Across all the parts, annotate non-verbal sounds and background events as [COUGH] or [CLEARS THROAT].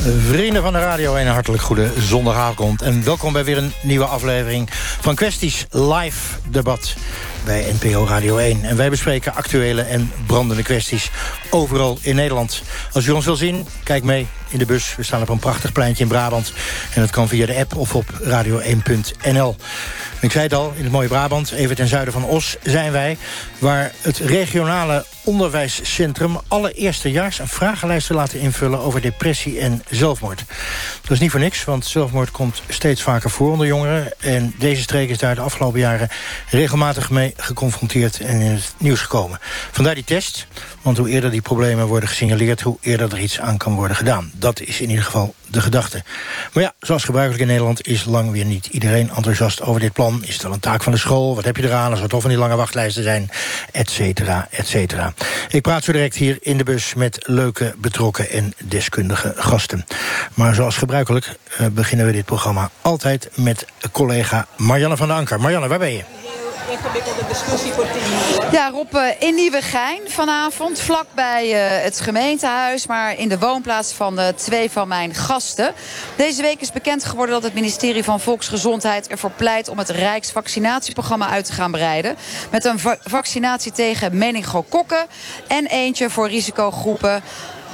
Vrienden van de radio, een hartelijk goede zondagavond. En welkom bij weer een nieuwe aflevering van Kwesties Live Debat bij NPO Radio 1. En wij bespreken actuele en brandende kwesties overal in Nederland. Als u ons wil zien, kijk mee in de bus. We staan op een prachtig pleintje in Brabant. En dat kan via de app of op radio1.nl. Ik zei het al, in het mooie Brabant, even ten zuiden van Os, zijn wij... waar het regionale onderwijscentrum alle eerstejaars... een vragenlijst te laten invullen over depressie en zelfmoord. Dat is niet voor niks, want zelfmoord komt steeds vaker voor onder jongeren. En deze streek is daar de afgelopen jaren regelmatig mee geconfronteerd... en in het nieuws gekomen. Vandaar die test, want hoe eerder die problemen worden gesignaleerd... hoe eerder er iets aan kan worden gedaan. Dat is in ieder geval de gedachte. Maar ja, zoals gebruikelijk in Nederland is lang weer niet iedereen enthousiast over dit plan. Is het wel een taak van de school? Wat heb je eraan er toch van die lange wachtlijsten zijn? Et cetera, et cetera. Ik praat zo direct hier in de bus met leuke, betrokken en deskundige gasten. Maar zoals gebruikelijk uh, beginnen we dit programma altijd met collega Marianne van der Anker. Marianne, waar ben je? Ingewikkelde discussie voor tien Ja, Rob, uh, in Nieuwegein vanavond, vlakbij uh, het gemeentehuis... maar in de woonplaats van uh, twee van mijn gasten. Deze week is bekend geworden dat het ministerie van Volksgezondheid ervoor pleit... om het Rijksvaccinatieprogramma uit te gaan breiden. Met een va vaccinatie tegen meningokokken en eentje voor risicogroepen...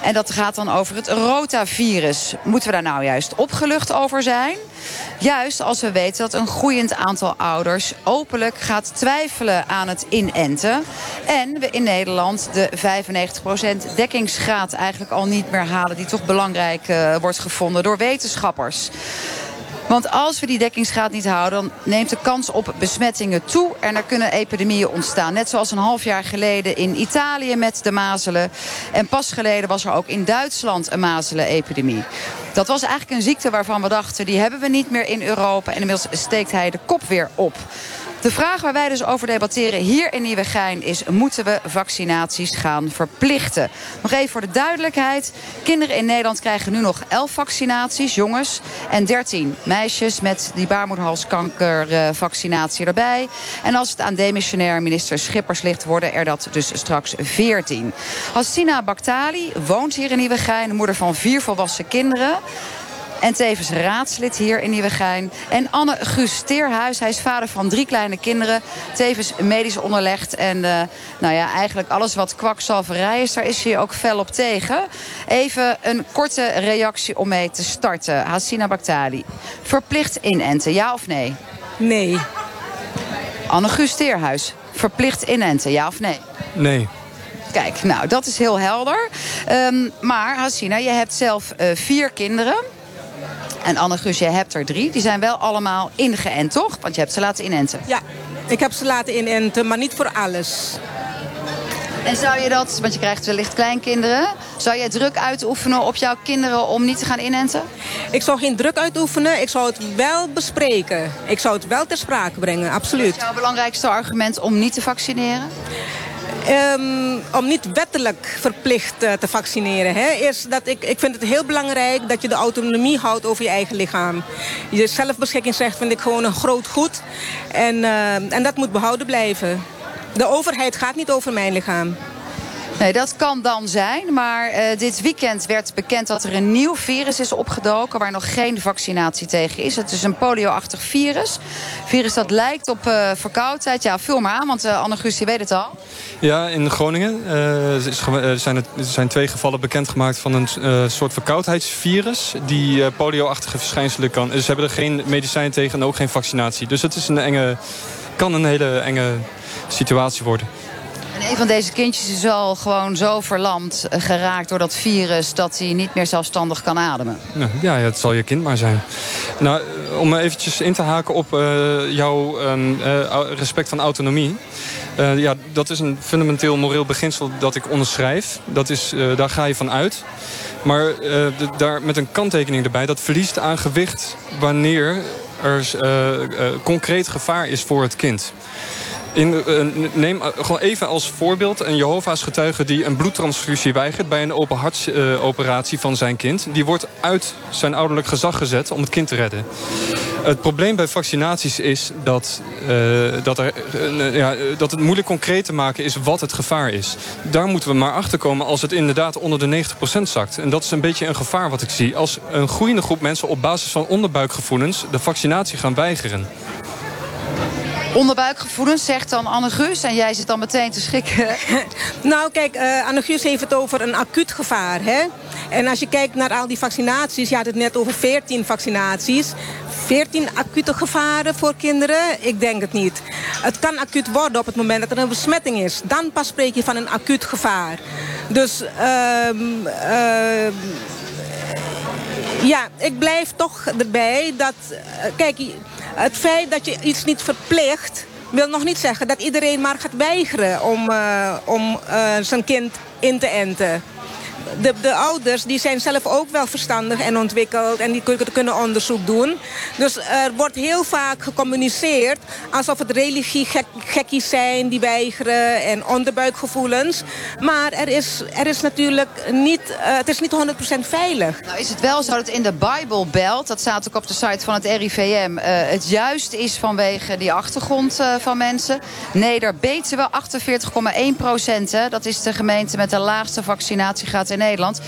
En dat gaat dan over het rotavirus. Moeten we daar nou juist opgelucht over zijn? Juist als we weten dat een groeiend aantal ouders openlijk gaat twijfelen aan het inenten. En we in Nederland de 95% dekkingsgraad eigenlijk al niet meer halen... die toch belangrijk uh, wordt gevonden door wetenschappers. Want als we die dekkingsgraad niet houden... dan neemt de kans op besmettingen toe en er kunnen epidemieën ontstaan. Net zoals een half jaar geleden in Italië met de mazelen. En pas geleden was er ook in Duitsland een mazelenepidemie. Dat was eigenlijk een ziekte waarvan we dachten... die hebben we niet meer in Europa. En inmiddels steekt hij de kop weer op. De vraag waar wij dus over debatteren hier in Nieuwegein is... moeten we vaccinaties gaan verplichten? Nog even voor de duidelijkheid. Kinderen in Nederland krijgen nu nog 11 vaccinaties, jongens. En 13 meisjes met die baarmoederhalskankervaccinatie erbij. En als het aan demissionair minister Schippers ligt... worden er dat dus straks 14. Hassina Baktali woont hier in Nieuwegein. Moeder van vier volwassen kinderen. En tevens raadslid hier in Nieuwegein. En Anne Guus Teerhuis, hij is vader van drie kleine kinderen. Tevens medisch onderlegd. En uh, nou ja, eigenlijk alles wat kwakzalverij is, daar is hij ook fel op tegen. Even een korte reactie om mee te starten. Hassina Baktali. Verplicht inenten, ja of nee? Nee. Anne Guus Teerhuis. Verplicht inenten, ja of nee? Nee. Kijk, nou, dat is heel helder. Um, maar Hassina, je hebt zelf uh, vier kinderen. En Anne Gus, je hebt er drie. Die zijn wel allemaal ingeënt, toch? Want je hebt ze laten inenten. Ja, ik heb ze laten inenten, maar niet voor alles. En zou je dat, want je krijgt wellicht kleinkinderen... zou je druk uitoefenen op jouw kinderen om niet te gaan inenten? Ik zou geen druk uitoefenen, ik zou het wel bespreken. Ik zou het wel ter sprake brengen, absoluut. Wat is jouw belangrijkste argument om niet te vaccineren? Um, om niet wettelijk verplicht uh, te vaccineren. Hè. Eerst dat ik, ik vind het heel belangrijk dat je de autonomie houdt over je eigen lichaam. Je zelfbeschikkingsrecht vind ik gewoon een groot goed. En, uh, en dat moet behouden blijven. De overheid gaat niet over mijn lichaam. Nee, dat kan dan zijn. Maar uh, dit weekend werd bekend dat er een nieuw virus is opgedoken... waar nog geen vaccinatie tegen is. Het is een polioachtig virus. virus dat lijkt op uh, verkoudheid. Ja, vul maar aan, want uh, Anne Gust, je weet het al. Ja, in Groningen zijn, zijn twee gevallen bekendgemaakt... van een soort verkoudheidsvirus... die polioachtige verschijnselen kan. Ze hebben er geen medicijn tegen en ook geen vaccinatie. Dus het is een enge, kan een hele enge situatie worden. En een van deze kindjes is al gewoon zo verlamd geraakt door dat virus... dat hij niet meer zelfstandig kan ademen. Ja, ja het zal je kind maar zijn. Nou, om eventjes in te haken op uh, jouw uh, respect van autonomie. Ja, dat is een fundamenteel moreel beginsel dat ik onderschrijf. Dat is, daar ga je van uit. Maar daar met een kanttekening erbij. Dat verliest aan gewicht wanneer er concreet gevaar is voor het kind. In, neem gewoon even als voorbeeld een Jehovah's getuige... die een bloedtransfusie weigert bij een open hartsoperatie van zijn kind. Die wordt uit zijn ouderlijk gezag gezet om het kind te redden. Het probleem bij vaccinaties is dat, dat, er, ja, dat het moeilijk concreet te maken is wat het gevaar is. Daar moeten we maar achter komen als het inderdaad onder de 90% zakt. En dat is een beetje een gevaar wat ik zie. Als een groeiende groep mensen op basis van onderbuikgevoelens... de vaccinatie gaan weigeren. Onderbuikgevoelens, zegt dan Anne. En jij zit dan meteen te schrikken. [LAUGHS] nou, kijk, uh, heeft het over een acuut gevaar. Hè? En als je kijkt naar al die vaccinaties... je had het net over 14 vaccinaties. 14 acute gevaren voor kinderen? Ik denk het niet. Het kan acuut worden op het moment dat er een besmetting is. Dan pas spreek je van een acuut gevaar. Dus... Uh, uh, ja, ik blijf toch erbij dat... Uh, kijk, het feit dat je iets niet verplicht wil nog niet zeggen dat iedereen maar gaat weigeren om, uh, om uh, zijn kind in te enten de, de ouders die zijn zelf ook wel verstandig en ontwikkeld... en die kunnen onderzoek doen. Dus er wordt heel vaak gecommuniceerd... alsof het religiegekkies zijn die weigeren en onderbuikgevoelens. Maar er is, er is natuurlijk niet, uh, het is niet 100% veilig. Nou is het wel zo dat in de Bible Belt... dat staat ook op de site van het RIVM... Uh, het juist is vanwege die achtergrond uh, van mensen. Neder-Betuwe 48,1 procent. Dat is de gemeente met de laagste vaccinatiegraad in Nederland.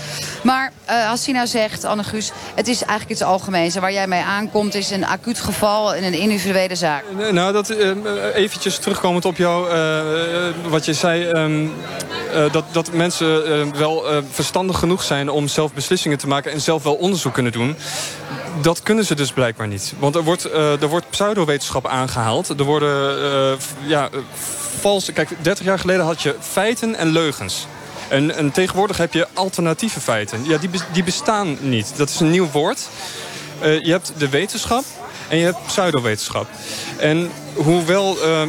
Maar uh, Hassina zegt, Anne Guus, het is eigenlijk iets algemeens. waar jij mee aankomt is een acuut geval in een individuele zaak. Nou, dat, uh, eventjes terugkomend op jou, wat je zei... Um, dat, dat mensen wel verstandig genoeg zijn om zelf beslissingen te maken... en zelf wel onderzoek kunnen doen dat kunnen ze dus blijkbaar niet. Want er wordt, er wordt pseudowetenschap aangehaald. Er worden uh, ja, valse... Kijk, 30 jaar geleden had je feiten en leugens. En, en, tegenwoordig heb je alternatieve feiten. Ja, die, die bestaan niet. Dat is een nieuw woord. Uh, je hebt de wetenschap en je hebt pseudowetenschap. En hoewel uh,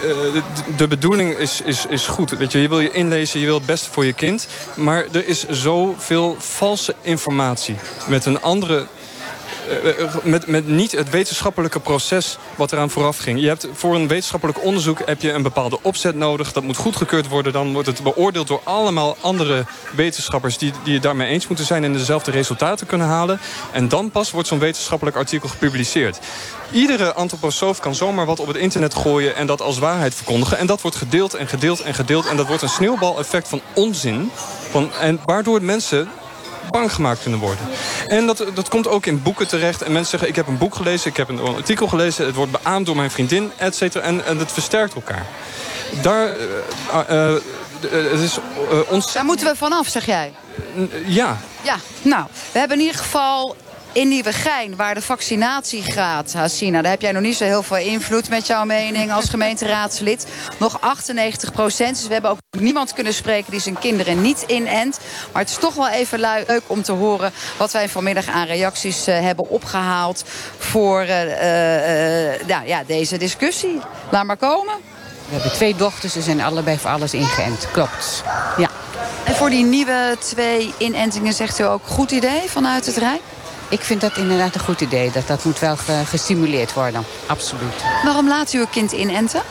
de, de bedoeling is, is, is goed. Weet je, je wil je inlezen, je wil het beste voor je kind. Maar er is zoveel valse informatie. Met een andere eh, eh, met, met niet het wetenschappelijke proces wat eraan vooraf ging. Je hebt voor een wetenschappelijk onderzoek heb je een bepaalde opzet nodig. Dat moet goedgekeurd worden. Dan wordt het beoordeeld door allemaal andere wetenschappers... die, die het daarmee eens moeten zijn en dezelfde resultaten kunnen halen. En dan pas wordt zo'n wetenschappelijk artikel gepubliceerd. Iedere antroposoof kan zomaar wat op het internet gooien... en dat als waarheid verkondigen. En dat wordt gedeeld en gedeeld en gedeeld. En dat wordt een sneeuwbaleffect van onzin. Van, en waardoor mensen bang gemaakt kunnen worden. En dat, dat komt ook in boeken terecht. En mensen zeggen, ik heb een boek gelezen, ik heb een artikel gelezen... het wordt beaamd door mijn vriendin, et cetera. En, en het versterkt elkaar. Daar... Uh, uh, het is, ons... Daar moeten we vanaf, zeg jij? ja. Ja, nou, we hebben in ieder geval in Nieuwegein, waar de vaccinatie gaat, Hassina... daar heb jij nog niet zo heel veel invloed met jouw mening als gemeenteraadslid. Nog 98 procent. Dus we hebben ook niemand kunnen spreken die zijn kinderen niet inent. Maar het is toch wel even leuk om te horen... wat wij vanmiddag aan reacties uh, hebben opgehaald... voor uh, uh, nou, ja, deze discussie. Laat maar komen. We hebben twee dochters, ze zijn allebei voor alles ingeënt. Klopt, ja. En voor die nieuwe twee inentingen zegt u ook goed idee vanuit het Rijk? Ik vind dat inderdaad een goed idee. Dat, dat moet wel gestimuleerd worden. Absoluut. Waarom laat u uw kind inenten?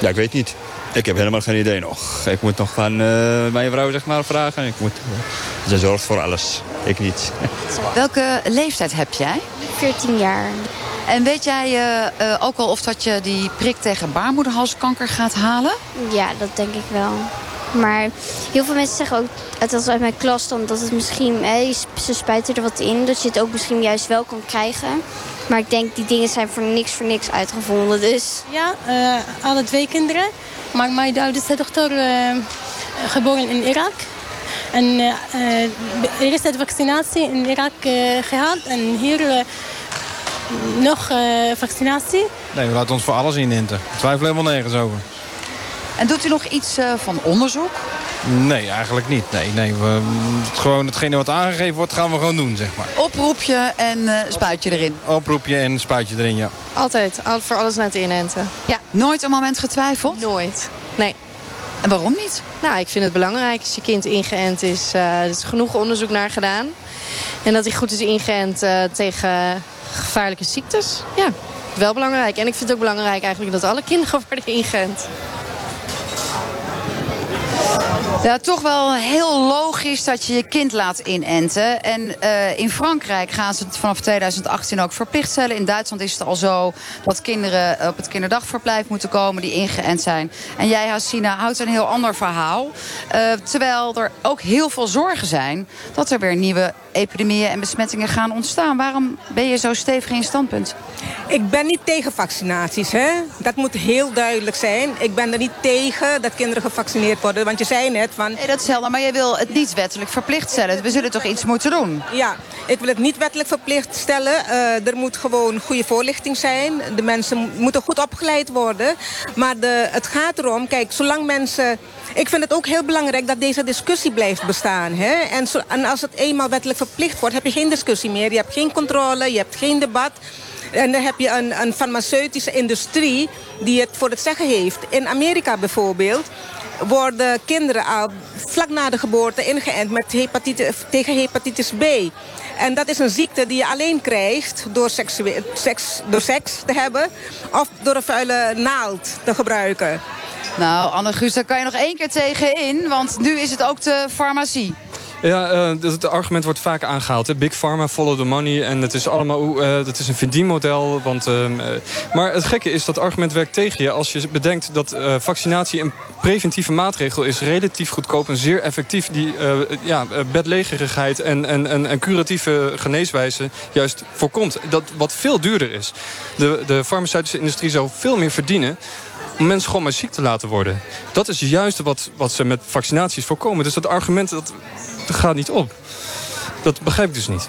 Ja, ik weet niet. Ik heb helemaal geen idee nog. Ik moet nog van uh, mijn vrouw zeg maar vragen. Ik moet, uh, ze zorgt voor alles. Ik niet. [LAUGHS] Welke leeftijd heb jij? 14 jaar. En weet jij uh, ook al of dat je die prik tegen baarmoederhalskanker gaat halen? Ja, dat denk ik wel. Maar heel veel mensen zeggen ook, althans uit mijn klas dan, dat het misschien, hè, ze spuiten er wat in, dat je het ook misschien juist wel kan krijgen. Maar ik denk, die dingen zijn voor niks voor niks uitgevonden, dus... Ja, uh, alle twee kinderen. Maar mijn oudste dochter uh, geboren in Irak. En uh, eerst de vaccinatie in Irak gehad en hier nog vaccinatie. Nee, we laten ons voor alles inenten. Twijfel helemaal nergens over. En doet u nog iets uh, van onderzoek? Nee, eigenlijk niet. Nee, nee, we, gewoon hetgene wat aangegeven wordt, gaan we gewoon doen, zeg maar. Oproepje en uh, spuitje erin? Oproepje en spuitje erin, ja. Altijd, voor alles naar het inenten. Ja. Nooit een moment getwijfeld? Nooit, nee. En waarom niet? Nou, ik vind het belangrijk als je kind ingeënt is. Uh, er is genoeg onderzoek naar gedaan. En dat hij goed is ingeënt uh, tegen gevaarlijke ziektes. Ja, wel belangrijk. En ik vind het ook belangrijk eigenlijk dat alle kinderen [LAUGHS] worden ingeënt. Ja, toch wel heel logisch dat je je kind laat inenten. En uh, in Frankrijk gaan ze het vanaf 2018 ook verplicht stellen. In Duitsland is het al zo dat kinderen op het kinderdagverblijf moeten komen die ingeënt zijn. En jij, Hassina, houdt een heel ander verhaal. Uh, terwijl er ook heel veel zorgen zijn dat er weer nieuwe epidemieën en besmettingen gaan ontstaan. Waarom ben je zo stevig in standpunt? Ik ben niet tegen vaccinaties. Hè? Dat moet heel duidelijk zijn. Ik ben er niet tegen dat kinderen gevaccineerd worden. Want je zei net van... Nee, dat is helder. Maar je wil het niet wettelijk verplicht stellen. We zullen toch iets moeten doen? Ja, ik wil het niet wettelijk verplicht stellen. Uh, er moet gewoon goede voorlichting zijn. De mensen moeten goed opgeleid worden. Maar de, het gaat erom, kijk, zolang mensen... Ik vind het ook heel belangrijk dat deze discussie blijft bestaan. Hè? En, als het eenmaal wettelijk verplicht wordt, heb je geen discussie meer. Je hebt geen controle, je hebt geen debat. En dan heb je een, een farmaceutische industrie die het voor het zeggen heeft. In Amerika bijvoorbeeld worden kinderen al vlak na de geboorte ingeënt met hepatitis, tegen hepatitis B. En dat is een ziekte die je alleen krijgt door, seks, door seks te hebben... of door een vuile naald te gebruiken. Nou, Anne-Guus, daar kan je nog één keer tegen in, want nu is het ook de farmacie. Ja, uh, het argument wordt vaak aangehaald. Hè? Big Pharma, follow the money. En het is allemaal uh, dat is een verdienmodel. Want, uh, maar het gekke is dat argument werkt tegen je... als je bedenkt dat vaccinatie een preventieve maatregel is. Relatief goedkoop en zeer effectief. Die ja, bedlegerigheid en, en, en, en curatieve geneeswijze juist voorkomt. Dat, wat veel duurder is. De, de farmaceutische industrie zou veel meer verdienen om mensen gewoon maar ziek te laten worden. Dat is juist wat, wat ze met vaccinaties voorkomen. Dus dat argument dat, dat gaat niet op. Dat begrijp ik dus niet.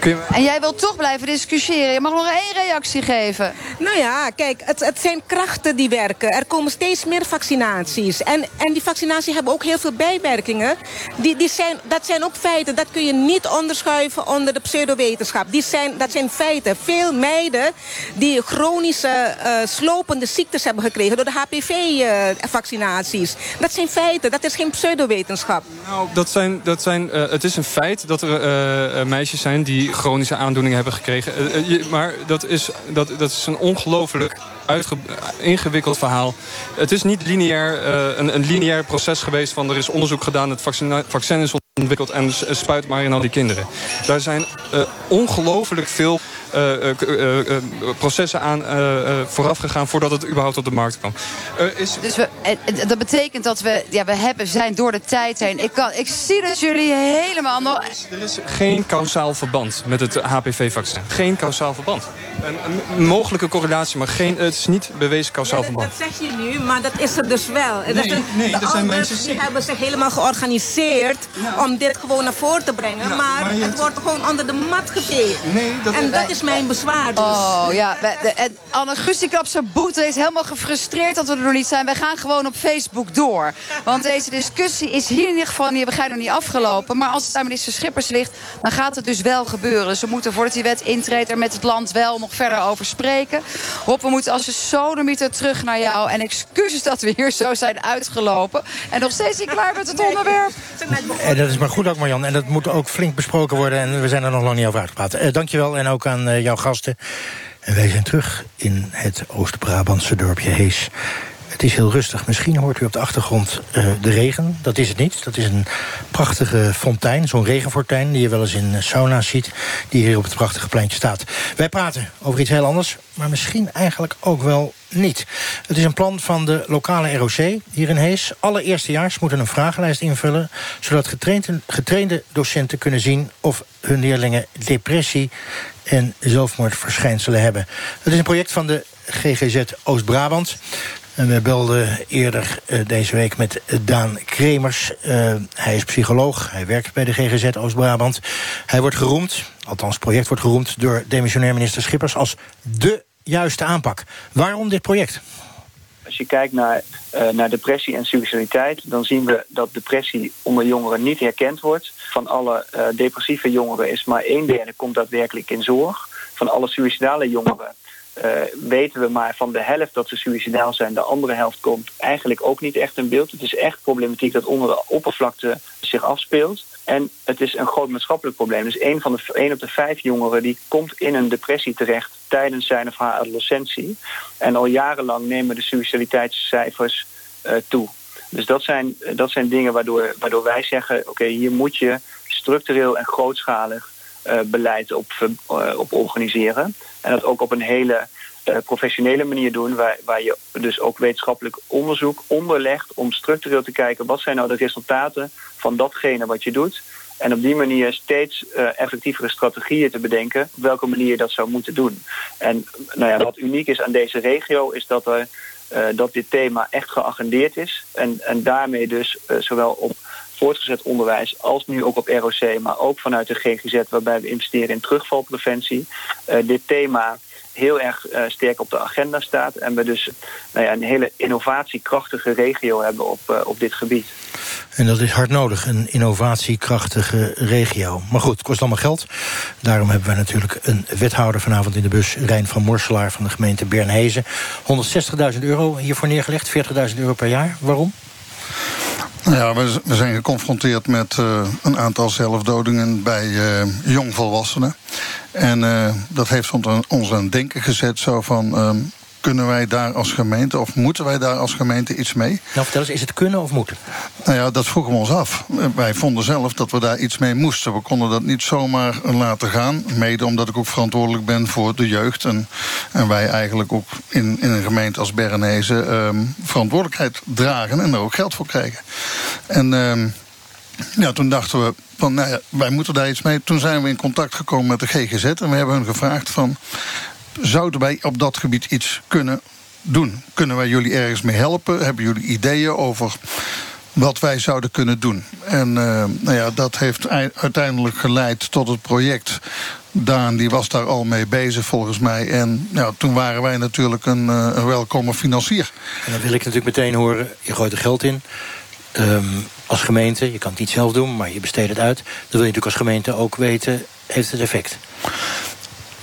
En jij wilt toch blijven discussiëren. Je mag nog één reactie geven. Nou ja, kijk, het, het zijn krachten die werken. Er komen steeds meer vaccinaties. En, en die vaccinaties hebben ook heel veel bijwerkingen. Die, die zijn, dat zijn ook feiten. Dat kun je niet onderschuiven onder de pseudowetenschap. Die zijn, dat zijn feiten. Veel meiden die chronische uh, slopende ziektes hebben gekregen... door de HPV-vaccinaties. Uh, dat zijn feiten. Dat is geen pseudowetenschap. Nou, dat zijn, dat zijn, uh, het is een feit dat er meisjes zijn die chronische aandoeningen hebben gekregen. Eh, eh, maar dat is, dat, dat is een ongelooflijk ingewikkeld verhaal. Het is niet lineair, uh, een, een lineair proces geweest van er is onderzoek gedaan, het vaccin, vaccin is ontwikkeld en spuit maar in al die kinderen. Daar zijn ongelooflijk veel processen aan vooraf gegaan voordat het überhaupt op de markt kwam. is... Dus we, dat betekent dat we, ja, we hebben, zijn door de tijd heen. Ik, kan, ik zie dat jullie helemaal nog... Er is geen kausaal verband met het HPV-vaccin. Geen kausaal verband. Een, een, mogelijke correlatie, maar geen, het is niet bewezen kausaal verband. dat zeg je nu, maar dat is er dus wel. Nee, dat nee, er zijn mensen die hebben zich helemaal georganiseerd om dit gewoon naar voren te brengen. maar, het wordt gewoon onder de mat geveegd. Nee, dat en dat is mijn bezwaar dus. Oh ja, en Anne Gustikrap zijn boete is helemaal gefrustreerd dat we er nog niet zijn. Wij gaan gewoon op Facebook door. Want deze discussie is hier in ieder geval niet, we nog niet afgelopen. Maar als het aan minister Schippers ligt, dan gaat het dus wel gebeuren. We moeten voordat die wet intreedt er met het land wel nog verder over spreken. Rob, we moeten als een sodemieter terug naar jou. En excuses dat we hier zo zijn uitgelopen. En nog steeds niet klaar met het onderwerp. En dat is maar goed ook, Marjan. En dat moet ook flink besproken worden. En we zijn er nog lang niet over uitgepraat. Uh, dankjewel en ook aan uh, jouw gasten. En wij zijn terug in het Oost-Brabantse dorpje Hees. Het is heel rustig. Misschien hoort u op de achtergrond uh, de regen. Dat is het niet. Dat is een prachtige fontein, zo'n regenfontein... die je wel eens in sauna's ziet, die hier op het prachtige pleintje staat. Wij praten over iets heel anders, maar misschien eigenlijk ook wel niet. Het is een plan van de lokale ROC hier in Hees. Alle eerstejaars moeten een vragenlijst invullen... zodat getrainde, getrainde docenten kunnen zien of hun leerlingen depressie en zelfmoordverschijnselen hebben. Het is een project van de GGZ Oost-Brabant. En we belden eerder uh, deze week met Daan Kremers. Uh, hij is psycholoog, hij werkt bij de GGZ Oost-Brabant. Hij wordt geroemd, althans het project wordt geroemd... door demissionair minister Schippers als de juiste aanpak. Waarom dit project? Als je kijkt naar, uh, naar depressie en suicidaliteit... dan zien we dat depressie onder jongeren niet herkend wordt. Van alle depressieve jongeren is maar een derde komt daadwerkelijk in zorg. Van alle suicidale jongeren uh, weten we maar van de helft dat ze suicidaal zijn. De andere helft komt eigenlijk ook niet echt in beeld. Het is echt problematiek dat onder de oppervlakte zich afspeelt. En het is een groot maatschappelijk probleem. Dus één, van de, één op de vijf jongeren die komt in een depressie terecht tijdens zijn of haar adolescentie. En al jarenlang nemen de suicidaliteitscijfers uh, toe. Dus dat zijn, dat zijn dingen waardoor, waardoor wij zeggen: oké, hier moet je structureel en grootschalig beleid op, op organiseren. En dat ook op een hele professionele manier doen, waar, waar je dus ook wetenschappelijk onderzoek onderlegt om structureel te kijken wat zijn nou de resultaten van datgene wat je doet. En op die manier steeds uh, effectievere strategieën te bedenken op welke manier je dat zou moeten doen. En nou ja, wat uniek is aan deze regio is dat, er, uh, dat dit thema echt geagendeerd is. En, en daarmee dus zowel op voortgezet onderwijs als nu ook op ROC, maar ook vanuit de GGZ, waarbij we investeren in terugvalpreventie, dit thema heel erg uh, sterk op de agenda staat. En we dus nou ja, een hele innovatiekrachtige regio hebben op, uh, op dit gebied. En dat is hard nodig, een innovatiekrachtige regio. Maar goed, het kost allemaal geld. Daarom hebben we natuurlijk een wethouder vanavond in de bus... Rijn van Morselaar van de gemeente Bernhezen. 160.000 euro hiervoor neergelegd, 40.000 euro per jaar. Waarom? Nou ja, we, zijn geconfronteerd met uh, een aantal zelfdodingen bij uh, jongvolwassenen. En uh, dat heeft ons aan het denken gezet, zo van... Um, kunnen wij daar als gemeente, of moeten wij daar als gemeente iets mee? Nou, vertel eens, is het kunnen of moeten? Nou ja, dat vroegen we ons af. Wij vonden zelf dat we daar iets mee moesten. We konden dat niet zomaar laten gaan. Mede omdat ik ook verantwoordelijk ben voor de jeugd. En, en wij eigenlijk ook in, in een gemeente als Bernese um, verantwoordelijkheid dragen en er ook geld voor krijgen. En um, ja, toen dachten we van, nou ja, wij moeten daar iets mee. Toen zijn we in contact gekomen met de GGZ en we hebben hun gevraagd van zouden wij op dat gebied iets kunnen doen? Kunnen wij jullie ergens mee helpen? Hebben jullie ideeën over wat wij zouden kunnen doen? En uh, nou ja, dat heeft uiteindelijk geleid tot het project. Daan die was daar al mee bezig volgens mij. En ja, toen waren wij natuurlijk een, uh, een welkome financier. En dan wil ik natuurlijk meteen horen, je gooit er geld in. Um, als gemeente, je kan het niet zelf doen, maar je besteedt het uit. Dan wil je natuurlijk als gemeente ook weten, heeft het effect?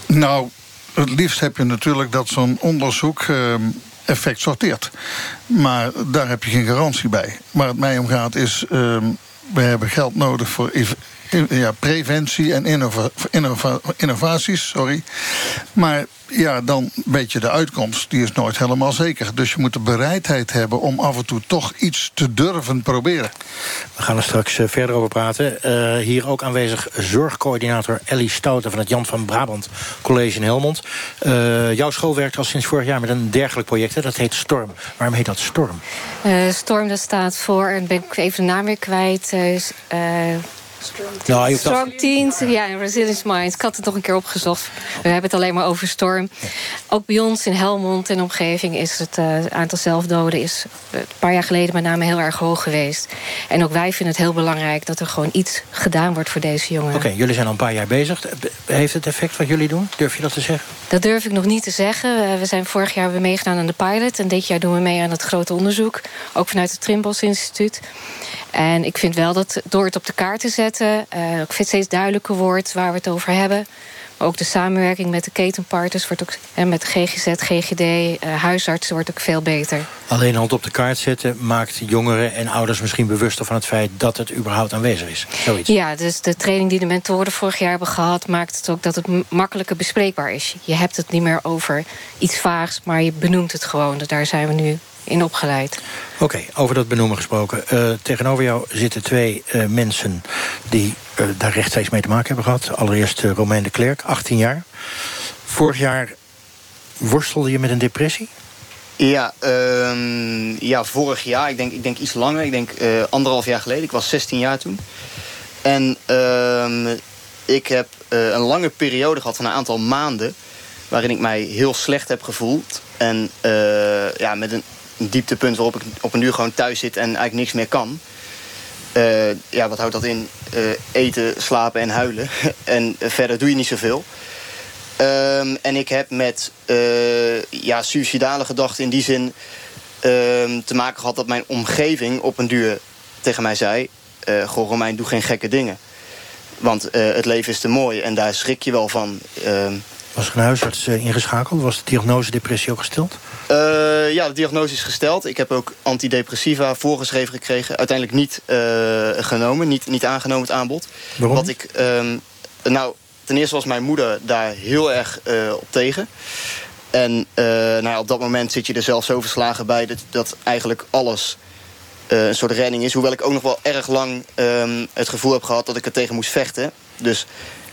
Nou, het liefst heb je natuurlijk dat zo'n onderzoek ehm, effect sorteert. Maar daar heb je geen garantie bij. Waar het mij om gaat is... Ehm, we hebben geld nodig voor ja, preventie en innova innova innovaties. Sorry. Maar ja, dan weet je de uitkomst, die is nooit helemaal zeker. Dus je moet de bereidheid hebben om af en toe toch iets te durven proberen. We gaan er straks eh, verder over praten. Uh, hier ook aanwezig zorgcoördinator Ellie Stouten... van het Jan van Brabant College in Helmond. Uh, jouw school werkt al sinds vorig jaar met een dergelijk project. Hè? Dat heet Storm. Waarom heet dat Storm? Uh, Storm dat staat voor, en ben ik even de naam weer kwijt... Nou, Strong Teens, ja, en Resilience Minds. Ik had het nog een keer opgezocht. We hebben het alleen maar over storm. Ook bij ons in Helmond en omgeving is het uh, aantal zelfdoden... is een paar jaar geleden met name heel erg hoog geweest. En ook wij vinden het heel belangrijk dat er gewoon iets gedaan wordt voor deze jongeren. Oké, okay, jullie zijn al een paar jaar bezig. Heeft het effect wat jullie doen? Durf je dat te zeggen? Dat durf ik nog niet te zeggen. We zijn vorig jaar weer meegedaan aan de pilot. En dit jaar doen we mee aan het grote onderzoek. Ook vanuit het Trimbos Instituut. En ik vind wel dat door het op de kaart te zetten... Uh, ook steeds duidelijker wordt waar we het over hebben. Maar ook de samenwerking met de ketenpartners wordt ook, en met de GGZ, GGD, uh, huisartsen wordt ook veel beter. Alleen hand op de kaart zetten maakt jongeren en ouders misschien bewuster van het feit dat het überhaupt aanwezig is. Zoiets. Ja, dus de training die de mentoren vorig jaar hebben gehad, maakt het ook dat het makkelijker bespreekbaar is. Je hebt het niet meer over iets vaags, maar je benoemt het gewoon. Dus daar zijn we nu in opgeleid. Oké, okay, over dat benoemen gesproken. Uh, tegenover jou zitten twee uh, mensen die uh, daar rechtstreeks mee te maken hebben gehad. Allereerst Romain de Klerk, 18 jaar. Vorig jaar worstelde je met een depressie? Ja, uh, ja vorig jaar. Ik denk, ik denk iets langer. Ik denk anderhalf jaar geleden. Ik was 16 jaar toen. En ehm, ik heb een lange periode gehad van een aantal maanden... waarin ik mij heel slecht heb gevoeld. En ja, met een een dieptepunt waarop ik op een uur gewoon thuis zit en eigenlijk niks meer kan. Uh, ja, wat houdt dat in? Uh, eten, slapen en huilen. [LAUGHS] en verder doe je niet zoveel. Um, en ik heb met uh, ja, suicidale gedachten in die zin ehm, te maken gehad dat mijn omgeving op een duur tegen mij zei: Goh, Romein, doe geen gekke dingen. Want het leven is te mooi en daar schrik je wel van. Ehm, was er een huisarts ingeschakeld? Was de diagnose depressie ook gesteld? Uh, ja, de diagnose is gesteld. Ik heb ook antidepressiva voorgeschreven gekregen. Uiteindelijk niet uh, genomen, niet, niet aangenomen het aanbod. Waarom? Wat ik, um, nou, ten eerste was mijn moeder daar heel erg uh, op tegen. En nou ja, op dat moment zit je er zelf zo verslagen bij... dat, dat eigenlijk alles een soort redding is. Hoewel ik ook nog wel erg lang ehm, het gevoel heb gehad dat ik er tegen moest vechten. Dus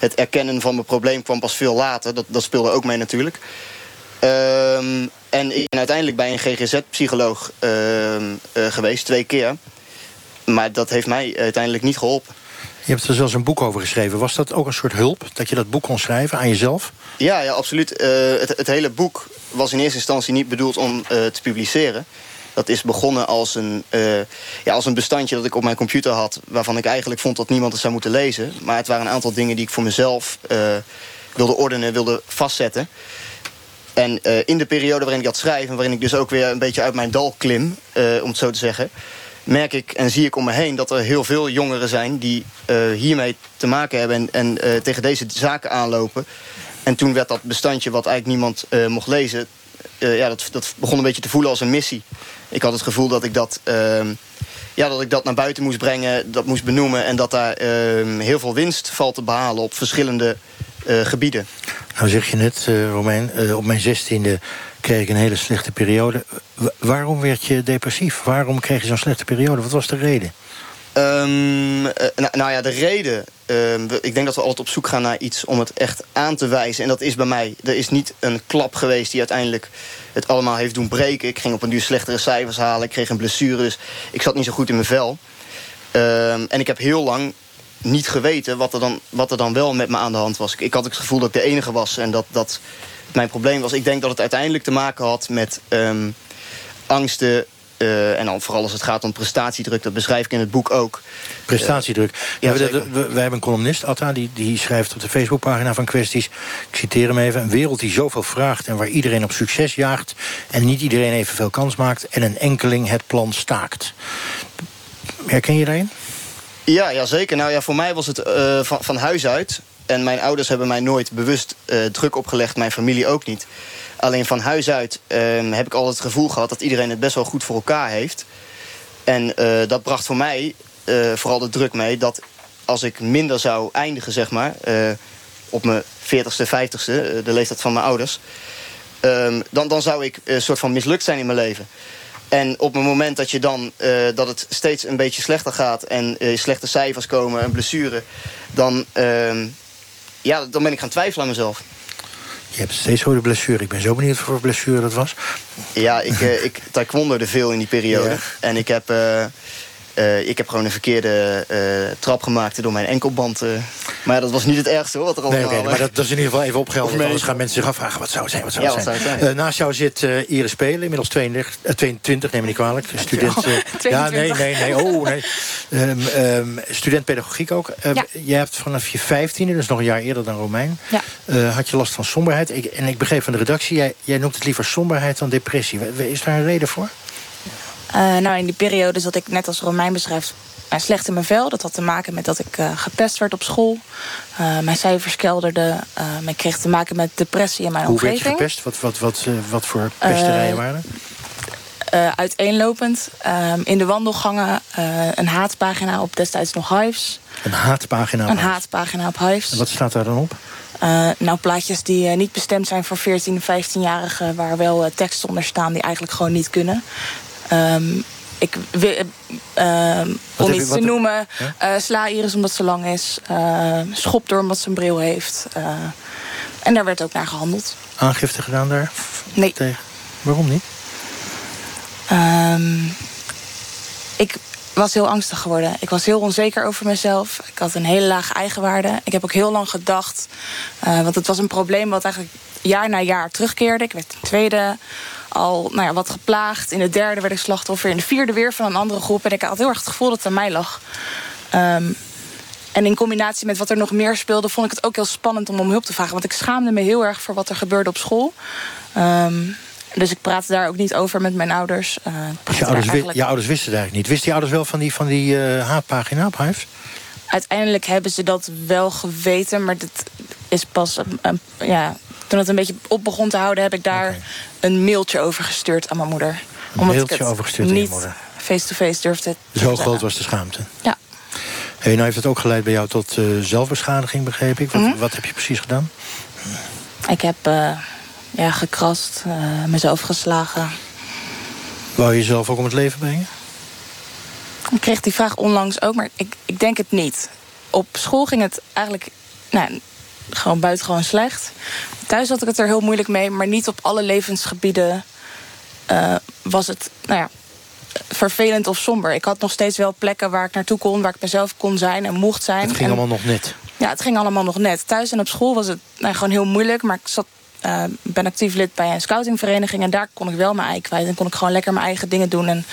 het erkennen van mijn probleem kwam pas veel later. Dat, dat speelde ook mee natuurlijk. Ehm, en ik ben uiteindelijk bij een GGZ-psycholoog ehm, eh, geweest, twee keer. Maar dat heeft mij uiteindelijk niet geholpen. Je hebt er zelfs een boek over geschreven. Was dat ook een soort hulp, dat je dat boek kon schrijven aan jezelf? Ja, ja absoluut. Eh, het, het, hele boek was in eerste instantie niet bedoeld om uh, te publiceren. Dat is begonnen als een, uh, ja, als een bestandje dat ik op mijn computer had... waarvan ik eigenlijk vond dat niemand het zou moeten lezen. Maar het waren een aantal dingen die ik voor mezelf wilde ordenen, wilde vastzetten. En in de periode waarin ik dat schrijf... en waarin ik dus ook weer een beetje uit mijn dal klim, om het zo te zeggen merk ik en zie ik om me heen dat er heel veel jongeren zijn... die hiermee te maken hebben en, en tegen deze zaken aanlopen. En toen werd dat bestandje wat eigenlijk niemand mocht lezen... ja, dat, dat begon een beetje te voelen als een missie. Ik had het gevoel dat ik dat, ehm, ja, dat, ik dat naar buiten moest brengen, dat moest benoemen... en dat daar ehm, heel veel winst valt te behalen op verschillende gebieden. Nou zeg je net, Romein, op mijn zestiende kreeg ik een hele slechte periode. waarom werd je depressief? Waarom kreeg je zo'n slechte periode? Wat was de reden? Um, nou, ja, de reden... Um, ik denk dat we altijd op zoek gaan naar iets om het echt aan te wijzen. En dat is bij mij. Er is niet een klap geweest die uiteindelijk het allemaal heeft doen breken. Ik ging op een duur slechtere cijfers halen. Ik kreeg een blessure, dus ik zat niet zo goed in mijn vel. Um, en ik heb heel lang niet geweten wat er, dan, wat er dan wel met me aan de hand was. Ik, ik had het gevoel dat ik de enige was en dat... dat mijn probleem was. Ik denk dat het uiteindelijk te maken had met angsten. Uh, en dan vooral als het gaat om prestatiedruk, dat beschrijf ik in het boek ook. Prestatiedruk. ja, we, we, we, hebben een columnist, Atta, die, die schrijft op de Facebookpagina van kwesties. Ik citeer hem even. Een wereld die zoveel vraagt en waar iedereen op succes jaagt. En niet iedereen evenveel kans maakt. En een enkeling het plan staakt. Herken je daarin? Ja, ja zeker. Nou ja, voor mij was het uh, van, van huis uit en mijn ouders hebben mij nooit bewust uh, druk opgelegd, mijn familie ook niet. Alleen van huis uit uh, heb ik altijd het gevoel gehad dat iedereen het best wel goed voor elkaar heeft. En uh, dat bracht voor mij uh, vooral de druk mee dat als ik minder zou eindigen, zeg maar, op mijn 40ste, 50ste, de leeftijd van mijn ouders, ehm, dan, dan zou ik een soort van mislukt zijn in mijn leven. En op het moment dat, je dan, dat het steeds een beetje slechter gaat... en slechte cijfers komen, en blessure... dan, uh, ja, dan ben ik gaan twijfelen aan mezelf. Je hebt steeds de blessure. Ik ben zo benieuwd voor blessure dat was. Ja, ik, uh, ik [LAUGHS] taekwondo veel in die periode. Ja. En ik heb... Uh, uh, ik heb gewoon een verkeerde uh, trap gemaakt door mijn enkelband. Uh, maar dat was niet het ergste hoor, wat er allemaal... Nee, okay, maar dat, dat, is in ieder geval even opgehelderd. Anders gaan mensen zich afvragen, wat zou het zijn, wat zou het ja, zijn? Zou het zijn? naast jou zit Iris Spelen, inmiddels 22, 22 neem me niet kwalijk. Student, ja, nee, nee, nee, oh, nee. Um, [LAUGHS] um, student pedagogiek ook. Ja. Je hebt vanaf je 15e, dus nog een jaar eerder dan Romein... Ja. had je last van somberheid. Ik, en ik begreep van de redactie, jij, jij noemt het liever somberheid dan depressie. Is daar een reden voor? Uh, nou, in die periode zat ik, net als Romein beschrijft, uh, slecht in mijn vel. Dat had te maken met dat ik uh, gepest werd op school. mijn cijfers kelderden. ik kreeg te maken met depressie in mijn Hoe omgeving. Hoe werd je gepest? Wat, wat, wat, wat voor pesterijen waren uiteenlopend. in de wandelgangen een haatpagina op destijds nog Hives. Een haatpagina op Een haatpagina op Hives. En wat staat daar dan op? Uh, nou, plaatjes die uh, niet bestemd zijn voor 14 en 15-jarigen... waar wel uh, teksten onder staan die eigenlijk gewoon niet kunnen. Um, ik um, om iets te noemen, ja? sla Iris omdat ze lang is. schop door omdat ze een bril heeft. en daar werd ook naar gehandeld. Aangifte gedaan daar? Nee. Tegen. Waarom niet? Um, ik was heel angstig geworden. Ik was heel onzeker over mezelf. Ik had een hele lage eigenwaarde. Ik heb ook heel lang gedacht... Uh, want het was een probleem wat eigenlijk jaar na jaar terugkeerde. Ik werd tweede al nou ja, wat geplaagd. In de derde werd ik slachtoffer. In de vierde weer van een andere groep. En ik had heel erg het gevoel dat het aan mij lag. Um, en in combinatie met wat er nog meer speelde... vond ik het ook heel spannend om om hulp te vragen. Want ik schaamde me heel erg voor wat er gebeurde op school. Um, dus ik praatte daar ook niet over met mijn ouders. Uh, dus je ouders, eigenlijk... je ouders wisten het eigenlijk niet. Wisten je ouders wel van die, van die uh, haatpagina op Hives? Uiteindelijk hebben ze dat wel geweten. Maar dat is pas... Ja, toen het een beetje op begon te houden... heb ik daar okay. Een mailtje over gestuurd aan mijn moeder. Een omdat mailtje ik het je moeder? face-to-face durfde Zo groot was de schaamte? Ja. Hey, nou heeft het ook geleid bij jou tot uh, zelfbeschadiging, begreep ik. Wat, mm -hmm. wat heb je precies gedaan? Ik heb ja, gekrast, uh, mezelf geslagen. Wou je jezelf ook om het leven brengen? Ik kreeg die vraag onlangs ook, maar ik, ik denk het niet. Op school ging het eigenlijk nou, gewoon buitengewoon slecht. Thuis had ik het er heel moeilijk mee, maar niet op alle levensgebieden uh, was het, nou ja, vervelend of somber. Ik had nog steeds wel plekken waar ik naartoe kon, waar ik mezelf kon zijn en mocht zijn. Het ging en, allemaal nog net. Ja, het ging allemaal nog net. Thuis en op school was het nou, gewoon heel moeilijk, maar ik zat uh, ben actief lid bij een scoutingvereniging. En daar kon ik wel mijn ei kwijt. En kon ik gewoon lekker mijn eigen dingen doen. En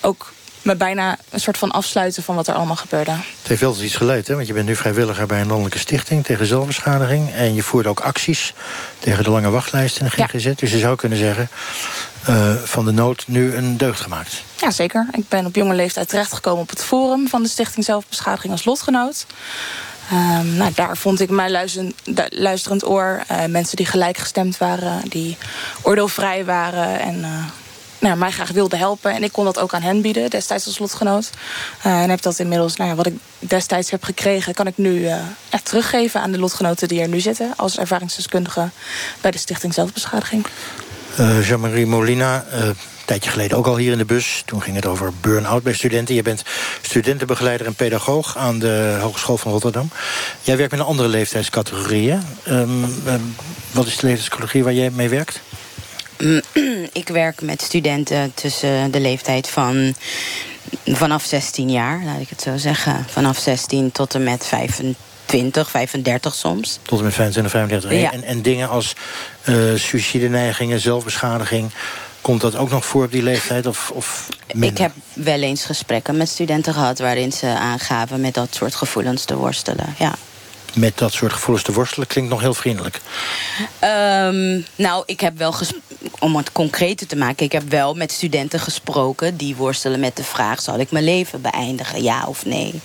ook me bijna een soort van afsluiten van wat er allemaal gebeurde. Het heeft wel eens iets geleid, hè? want je bent nu vrijwilliger bij een landelijke stichting tegen zelfbeschadiging. En je voert ook acties tegen de lange wachtlijst in de GGZ. Dus je zou kunnen zeggen, uh, van de nood nu een deugd gemaakt. Ja, zeker. Ik ben op jonge leeftijd terechtgekomen op het forum van de Stichting Zelfbeschadiging als lotgenoot. Um, nou, daar vond ik mijn luisterend, luisterend oor. Uh, mensen die gelijkgestemd waren, die oordeelvrij waren. En uh, nou, mij graag wilden helpen. En ik kon dat ook aan hen bieden, destijds als lotgenoot. Uh, en heb dat inmiddels, nou wat ik destijds heb gekregen... kan ik nu echt teruggeven aan de lotgenoten die er nu zitten... als ervaringsdeskundige bij de Stichting Zelfbeschadiging. Jean-Marie Molina, tijdje geleden ook al hier in de bus. Toen ging het over burn-out bij studenten. Je bent studentenbegeleider en pedagoog aan de Hogeschool van Rotterdam. Jij werkt met een andere leeftijdscategorieën. Um, um, wat is de leeftijdscategorie waar jij mee werkt? Ik werk met studenten tussen de leeftijd van vanaf 16 jaar, laat ik het zo zeggen. Vanaf 16 tot en met 25, 35 soms. Tot en met 25, 35. Ja. En, en dingen als uh, suïcide-neigingen, zelfbeschadiging... Komt dat ook nog voor op die leeftijd? Of, of ik heb wel eens gesprekken met studenten gehad... waarin ze aangaven met dat soort gevoelens te worstelen, ja. Met dat soort gevoelens te worstelen klinkt nog heel vriendelijk. Um, nou, ik heb wel om het concreter te maken, ik heb wel met studenten gesproken die worstelen met de vraag: zal ik mijn leven beëindigen, ja of nee?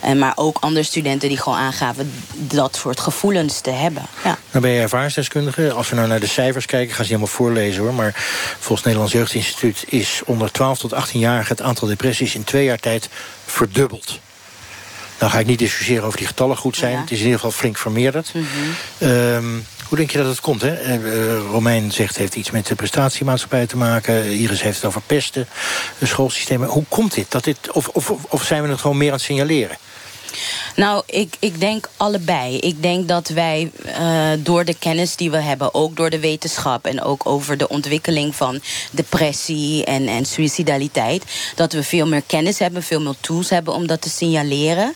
En maar ook andere studenten die gewoon aangaven dat soort gevoelens te hebben. Ja. Nou ben je ervaringsdeskundige. Als we nou naar de cijfers kijken, ik ga ze helemaal voorlezen hoor. Maar volgens het Nederlands Jeugdinstituut is onder 12 tot 18-jarigen het aantal depressies in twee jaar tijd verdubbeld. Nou ga ik niet discussiëren over die getallen goed zijn. Het is in ieder geval flink vermeerderd. Mm -hmm. Hoe denk je dat het komt? Hè? Uh, Romein zegt heeft iets met de prestatiemaatschappij te maken. Iris heeft het over pesten, schoolsystemen. Hoe komt dit? Dat dit of, of, of zijn we het gewoon meer aan het signaleren? Nou, ik, ik denk allebei. Ik denk dat wij uh, door de kennis die we hebben, ook door de wetenschap en ook over de ontwikkeling van depressie en, en suicidaliteit, dat we veel meer kennis hebben, veel meer tools hebben om dat te signaleren.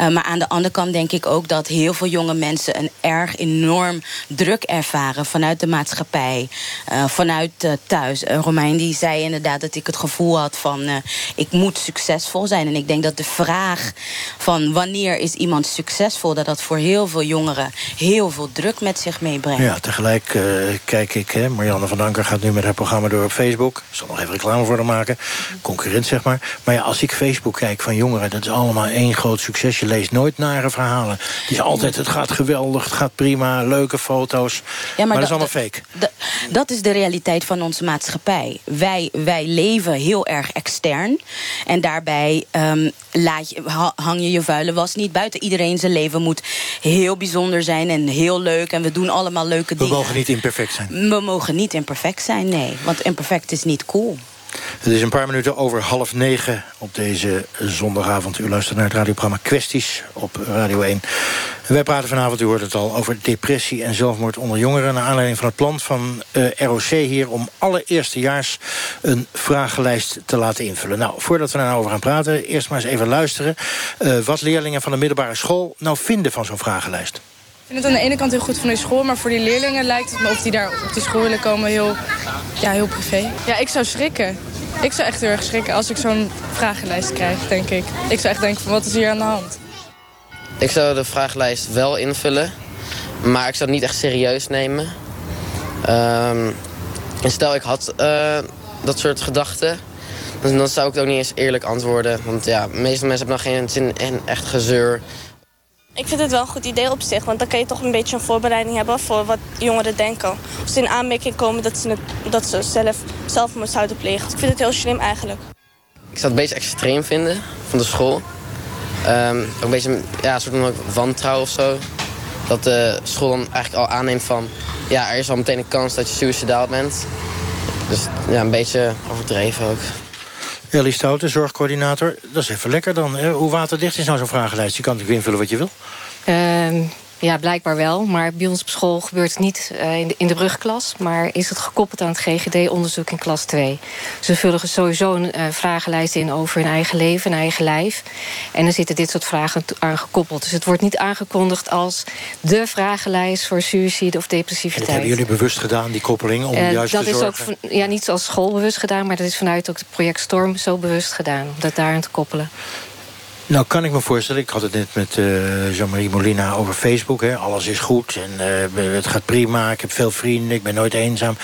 Uh, maar aan de andere kant denk ik ook dat heel veel jonge mensen een erg enorm druk ervaren vanuit de maatschappij, uh, vanuit thuis. Romein die zei inderdaad dat ik het gevoel had van ik moet succesvol zijn. En ik denk dat de vraag van wanneer is iemand succesvol... dat dat voor heel veel jongeren heel veel druk met zich meebrengt. Ja, tegelijk uh, kijk ik... Hè, Marianne van Anker gaat nu met haar programma door op Facebook. Ik zal nog even reclame voor haar maken. Concurrent, zeg maar. Maar ja, als ik Facebook kijk van jongeren... dat is allemaal één groot succes. Je leest nooit nare verhalen. Het is altijd, het gaat geweldig, het gaat prima, leuke foto's. Ja, maar, dat is allemaal fake. Dat is de realiteit van onze maatschappij. Wij, wij leven heel erg extern. En daarbij um, laat je, hang je je vuile was niet buiten. Iedereen zijn leven moet heel bijzonder zijn en heel leuk. En we doen allemaal leuke dingen. We mogen niet imperfect zijn. We mogen niet imperfect zijn, nee. Want imperfect is niet cool. Het is een paar minuten over half negen op deze zondagavond. U luistert naar het radioprogramma Kwesties op Radio 1. wij praten vanavond, u hoort het al, over depressie en zelfmoord onder jongeren... naar aanleiding van het plan van eh, ROC hier... om alle eerstejaars een vragenlijst te laten invullen. Nou, voordat we daar nou gaan praten, eerst maar eens even luisteren... Uh, wat leerlingen van de middelbare school nou vinden van zo'n vragenlijst. Ik vind het aan de ene kant heel goed van die school, maar voor die leerlingen lijkt het me of die daar op die school willen komen heel, ja, heel privé. Ja, ik zou schrikken. Ik zou echt heel erg schrikken als ik zo'n vragenlijst krijg, denk ik. Ik zou echt denken van wat is hier aan de hand? Ik zou de vragenlijst wel invullen, maar ik zou het niet echt serieus nemen. Um, en stel ik had uh, dat soort gedachten, dan zou ik het ook niet eens eerlijk antwoorden. Want ja, de meeste mensen hebben dan geen zin in echt gezeur. Ik vind het wel een goed idee op zich, want dan kan je toch een beetje een voorbereiding hebben voor wat jongeren denken. Als ze in aanmerking komen dat ze, dat ze zelf zelfmoord zouden plegen. Ik vind het heel slim eigenlijk. Ik zou het een beetje extreem vinden van de school. Um, ook een beetje ja, een soort van wantrouwen of zo. Dat de school dan eigenlijk al aanneemt van... ja, er is al meteen een kans dat je suicidaal bent. Dus ja, een beetje overdreven ook. Ellie Stouten, zorgcoördinator. Dat is even lekker dan. Hoe waterdicht is nou zo'n vragenlijst? Je kan natuurlijk invullen wat je wil. Ehm, ja, blijkbaar wel. Maar bij ons op school gebeurt het niet uh, in, de, in de brugklas. Maar is het gekoppeld aan het GGD-onderzoek in klas 2. Ze vullen sowieso een uh, vragenlijst in over hun eigen leven, hun eigen lijf. En er zitten dit soort vragen aan gekoppeld. Dus het wordt niet aangekondigd als de vragenlijst voor suïcide of depressiviteit. En dat hebben jullie bewust gedaan, die koppeling, om uh, juist dat te is zorgen? Ook van, ja, niet als school bewust gedaan, maar dat is vanuit ook het project Storm zo bewust gedaan. Om dat daaraan te koppelen. Nou, kan ik me voorstellen. Ik had het net met uh, Jean-Marie Molina over Facebook. Hè. Alles is goed en uh, het gaat prima. Ik heb veel vrienden, ik ben nooit eenzaam.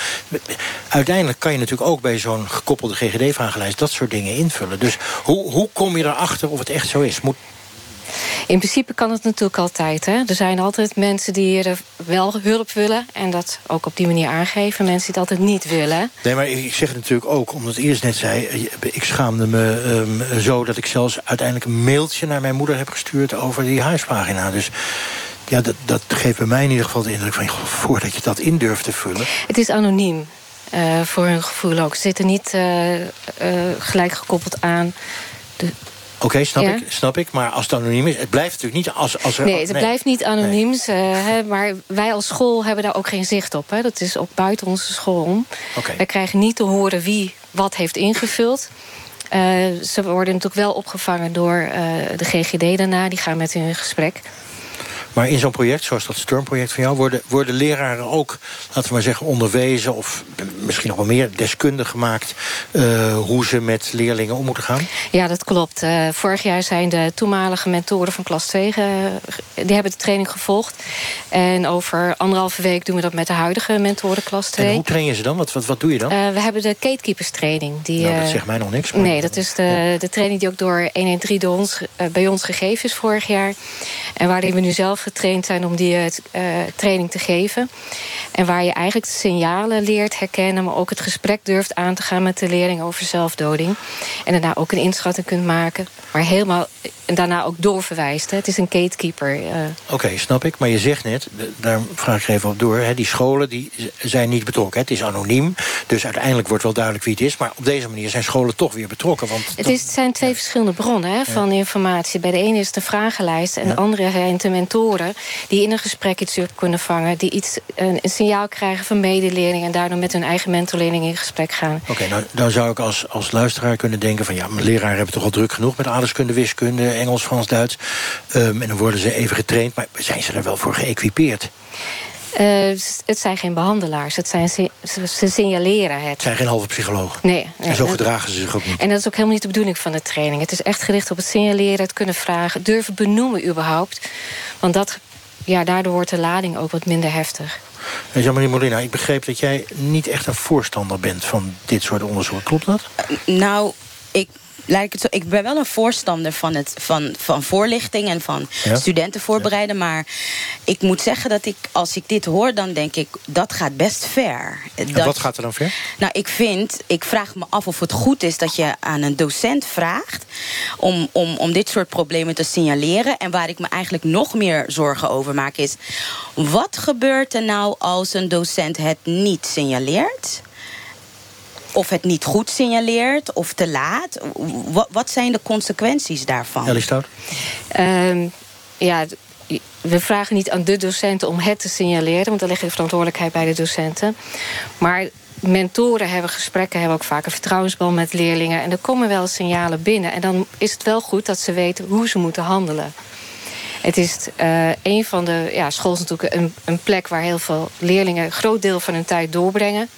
Uiteindelijk kan je natuurlijk ook bij zo'n gekoppelde GGD-vragenlijst... dat soort dingen invullen. Dus hoe, hoe kom je erachter of het echt zo is? Moet, in principe kan het natuurlijk altijd. Hè? Er zijn altijd mensen die er wel hulp willen... en dat ook op die manier aangeven. Mensen die het altijd niet willen. Nee, maar ik zeg het natuurlijk ook, omdat eerst net zei... ik schaamde me um, zo dat ik zelfs uiteindelijk een mailtje... naar mijn moeder heb gestuurd over die huispagina. Dus ja, dat, dat geeft bij mij in ieder geval de indruk van... Voordat je dat in durft te vullen... Het is anoniem. Uh, voor hun gevoel ook. Ze zitten niet uh, uh, gelijk gekoppeld aan... De, Oké, okay, snap, ja. ik, snap ik. Maar als het anoniem is, het blijft natuurlijk niet als, als er... Nee, het nee. blijft niet anoniem. Nee. Uh, maar wij als school hebben daar ook geen zicht op. Hè. Dat is ook buiten onze school om. Okay. Wij krijgen niet te horen wie wat heeft ingevuld. Uh, ze worden natuurlijk wel opgevangen door uh, de GGD daarna. Die gaan met hun in gesprek. Maar in zo'n project, zoals dat Stormproject van jou... Worden, worden leraren ook, laten we maar zeggen, onderwezen... of misschien nog wel meer deskundig gemaakt... Uh, hoe ze met leerlingen om moeten gaan? Ja, dat klopt. Uh, vorig jaar zijn de toenmalige mentoren van klas 2... Uh, die hebben de training gevolgd. En over anderhalve week doen we dat met de huidige mentoren klas 2. En hoe train je ze dan? Wat, wat, wat doe je dan? we hebben de gatekeepers training. Die, nou, dat zegt mij nog niks. Maar... Nee, dat is de, de training die ook door 113 door ons, bij ons gegeven is vorig jaar. En waarin we nu zelf getraind zijn om die uh, training te geven. En waar je eigenlijk de signalen leert herkennen... maar ook het gesprek durft aan te gaan met de leerling over zelfdoding. En daarna ook een inschatting kunt maken. Maar helemaal en daarna ook doorverwijst. Hè. Het is een gatekeeper. Uh. Oké, okay, snap ik. Maar je zegt net, daar vraag ik even op door... Hè, die scholen die zijn niet betrokken. Hè. Het is anoniem, dus uiteindelijk wordt wel duidelijk wie het is. Maar op deze manier zijn scholen toch weer betrokken. Want het, is, het zijn twee ja. verschillende bronnen hè, van ja. informatie. Bij de ene is het de vragenlijst en ja. de andere zijn de mentoren... die in een gesprek iets kunnen vangen. Die iets, een, signaal krijgen van medeleerlingen... en daardoor met hun eigen mentorleerling in gesprek gaan. Oké, nou, dan zou ik als, als luisteraar kunnen denken... van ja, mijn leraren hebben toch al druk genoeg met aardeskunde, wiskunde... Engels, Frans, Duits. Um, en dan worden ze even getraind. Maar zijn ze er wel voor geëquipeerd? Uh, het zijn geen behandelaars. Het zijn, ze, ze signaleren het. Het zijn geen halve psychologen. Nee, nee. En zo gedragen ze zich ook niet. En dat is ook helemaal niet de bedoeling van de training. Het is echt gericht op het signaleren, het kunnen vragen... durven benoemen überhaupt. Want dat, ja, daardoor wordt de lading ook wat minder heftig. En Jean-Marie Molina, ik begreep dat jij niet echt een voorstander bent... van dit soort onderzoek. Klopt dat? Uh, nou, ik ik, het zo, ik ben wel een voorstander van, het, van, van voorlichting en van ja? studenten voorbereiden. Ja. Maar ik moet zeggen dat ik, als ik dit hoor, dan denk ik, dat gaat best ver. En dat, wat gaat er dan ver? Nou, ik vind, ik vraag me af of het goed is dat je aan een docent vraagt om, om, om dit soort problemen te signaleren. En waar ik me eigenlijk nog meer zorgen over maak is, wat gebeurt er nou als een docent het niet signaleert? Of het niet goed signaleert of te laat? Wat, wat zijn de consequenties daarvan? Ellie Stout? Um, ja, we vragen niet aan de docenten om het te signaleren... want dan ligt de verantwoordelijkheid bij de docenten. Maar mentoren hebben gesprekken, hebben ook vaak een vertrouwensband met leerlingen... en er komen wel signalen binnen. En dan is het wel goed dat ze weten hoe ze moeten handelen. Het is uh, een van de... Ja, school is natuurlijk een, een plek waar heel veel leerlingen... een groot deel van hun tijd doorbrengen...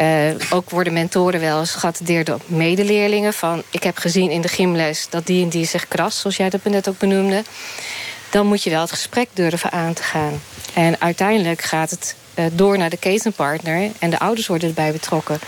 Uh, ook worden mentoren wel eens geattendeerd door medeleerlingen. Van, ik heb gezien in de gymles dat die en die zich krast, zoals jij dat net ook benoemde. Dan moet je wel het gesprek durven aan te gaan. En uiteindelijk gaat het door naar de ketenpartner en de ouders worden erbij betrokken.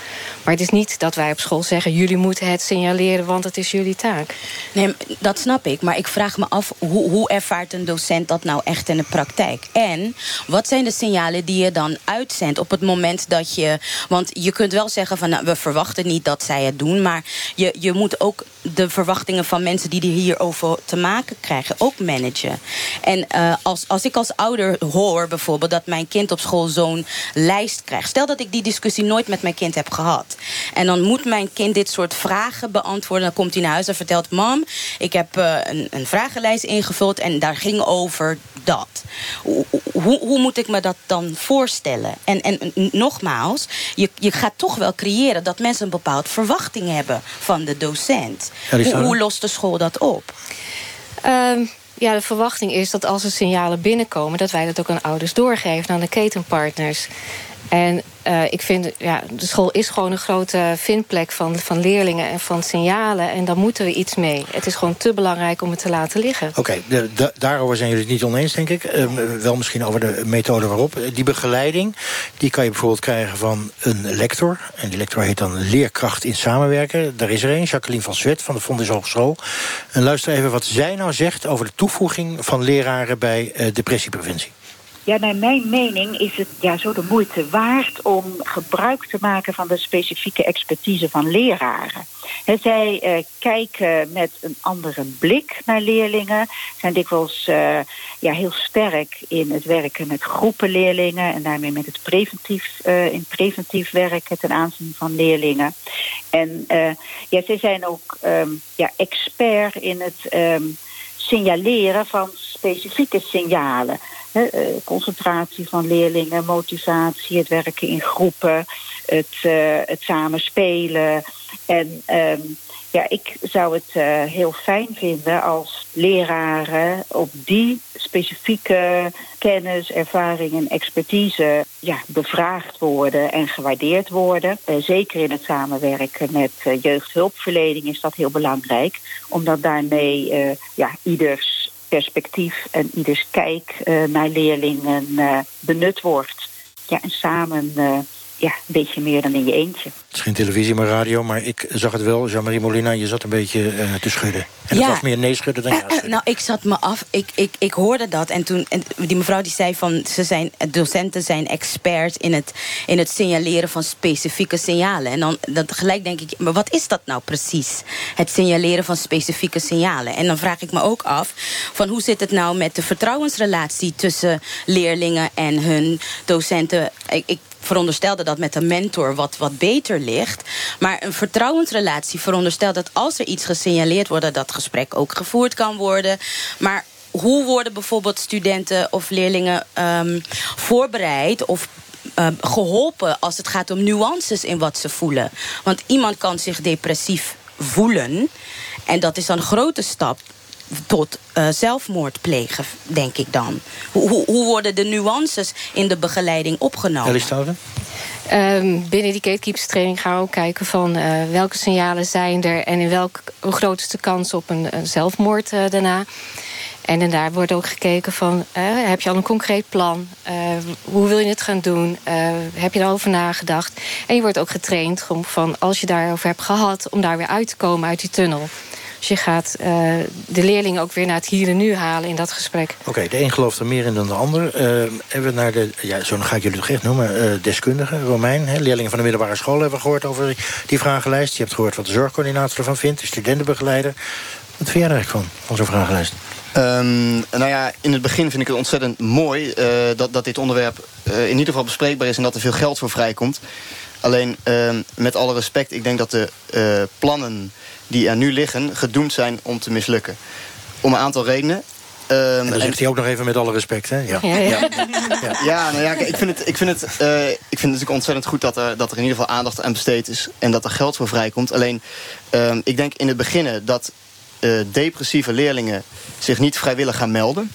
Maar het is niet dat wij op school zeggen... jullie moeten het signaleren, want het is jullie taak. Nee, dat snap ik. Maar ik vraag me af, hoe, hoe ervaart een docent dat nou echt in de praktijk? En wat zijn de signalen die je dan uitzendt op het moment dat je... want je kunt wel zeggen van, nou, we verwachten niet dat zij het doen... maar je, je moet ook de verwachtingen van mensen die hierover te maken krijgen... ook managen. En uh, als, als ik als ouder hoor bijvoorbeeld dat mijn kind op school zo'n lijst krijg. Stel dat ik die discussie nooit met mijn kind heb gehad. En dan moet mijn kind dit soort vragen beantwoorden. Dan komt hij naar huis en vertelt... mam, ik heb uh, een, een vragenlijst ingevuld en daar ging over dat. Hoe, hoe, hoe, moet ik me dat dan voorstellen? En, en nogmaals, je, je gaat toch wel creëren... dat mensen een bepaald verwachting hebben van de docent. hoe, hoe lost de school dat op? Um, ja, de verwachting is dat als er signalen binnenkomen... dat wij dat ook aan ouders doorgeven, aan de ketenpartners. En uh, ik vind, ja, de school is gewoon een grote vindplek van, van leerlingen en van signalen. En daar moeten we iets mee. Het is gewoon te belangrijk om het te laten liggen. Oké, okay, daarover zijn jullie het niet oneens, denk ik. Uh, wel misschien over de methode waarop. Die begeleiding, die kan je bijvoorbeeld krijgen van een lector. En die lector heet dan leerkracht in samenwerken. Daar is er een, Jacqueline van Zwet van de Fonds Hogeschool. En luister even wat zij nou zegt over de toevoeging van leraren bij uh, depressiepreventie. Ja, naar mijn mening is het ja, zo de moeite waard om gebruik te maken van de specifieke expertise van leraren. Zij uh, kijken met een andere blik naar leerlingen, zijn dikwijls uh, ja, heel sterk in het werken met groepen leerlingen en daarmee met het preventief, uh, in preventief werken ten aanzien van leerlingen. En ja, zij zijn ook um, ja, expert in het um, signaleren van specifieke signalen. Eh, concentratie van leerlingen, motivatie, het werken in groepen, het, uh, het samen spelen. En um, ja, ik zou het uh, heel fijn vinden als leraren op die specifieke kennis, ervaring en expertise ja, bevraagd worden en gewaardeerd worden. Uh, zeker in het samenwerken met jeugdhulpverlening is dat heel belangrijk, omdat daarmee ja, ieders perspectief en ieders kijk uh, naar leerlingen uh, benut wordt. Ja, en samen uh, ja, een beetje meer dan in je eentje. Het is geen televisie, maar radio, maar ik zag het wel. Jean-Marie Molina, je zat een beetje uh, te schudden. En ja. het was meer nee schudden dan ja schudden. nou, ik zat me af. Ik, ik, ik hoorde dat. En toen en die mevrouw die zei van... Ze zijn, docenten zijn expert in het, in het signaleren van specifieke signalen. En dan dat gelijk denk ik... Maar wat is dat nou precies? Het signaleren van specifieke signalen. En dan vraag ik me ook af... van hoe zit het nou met de vertrouwensrelatie... tussen leerlingen en hun docenten? Ik, ik veronderstelde dat met een mentor wat, wat beter ligt. Maar een vertrouwensrelatie veronderstelt dat als er iets gesignaleerd wordt... dat gesprek ook gevoerd kan worden. Maar hoe worden bijvoorbeeld studenten of leerlingen um, voorbereid... of uh, geholpen als het gaat om nuances in wat ze voelen. Want iemand kan zich depressief voelen. En dat is dan een grote stap tot uh, zelfmoord plegen, denk ik dan. Hoe, hoe, hoe, worden de nuances in de begeleiding opgenomen? Ellie Um, binnen die gatekeepers training gaan we ook kijken van uh, welke signalen zijn er en in welk hoe groot is de kans op een, een zelfmoord uh, daarna. En, en daar wordt ook gekeken van, uh, heb je al een concreet plan? hoe wil je het gaan doen? heb je erover nagedacht? En je wordt ook getraind om van, als je daarover hebt gehad... om daar weer uit te komen uit die tunnel. Dus je gaat uh, de leerlingen ook weer naar het hier en nu halen in dat gesprek. Oké, okay, de een gelooft er meer in dan de ander. Uh, hebben we naar de, ja, zo ga ik jullie nog echt noemen, uh, deskundigen, Romein. Hè, leerlingen van de middelbare school hebben gehoord over die vragenlijst. Je hebt gehoord wat de zorgcoördinator ervan vindt, de studentenbegeleider. Wat vind jij er eigenlijk van, van zo'n vragenlijst? Um, nou ja, in het begin vind ik het ontzettend mooi uh, dat, dat dit onderwerp uh, in ieder geval bespreekbaar is en dat er veel geld voor vrijkomt. Alleen, uh, met alle respect, ik denk dat de uh, plannen die er nu liggen gedoemd zijn om te mislukken. Om een aantal redenen. Um, en dat zegt hij ook nog even met alle respect, hè? Ja, ja, ja. ja. [LAUGHS] ja nou ja, ik vind het, ik vind het, uh, ik vind het natuurlijk ontzettend goed dat er, dat er in ieder geval aandacht aan besteed is. En dat er geld voor vrijkomt. Alleen, um, ik denk in het begin dat uh, depressieve leerlingen zich niet vrijwillig gaan melden.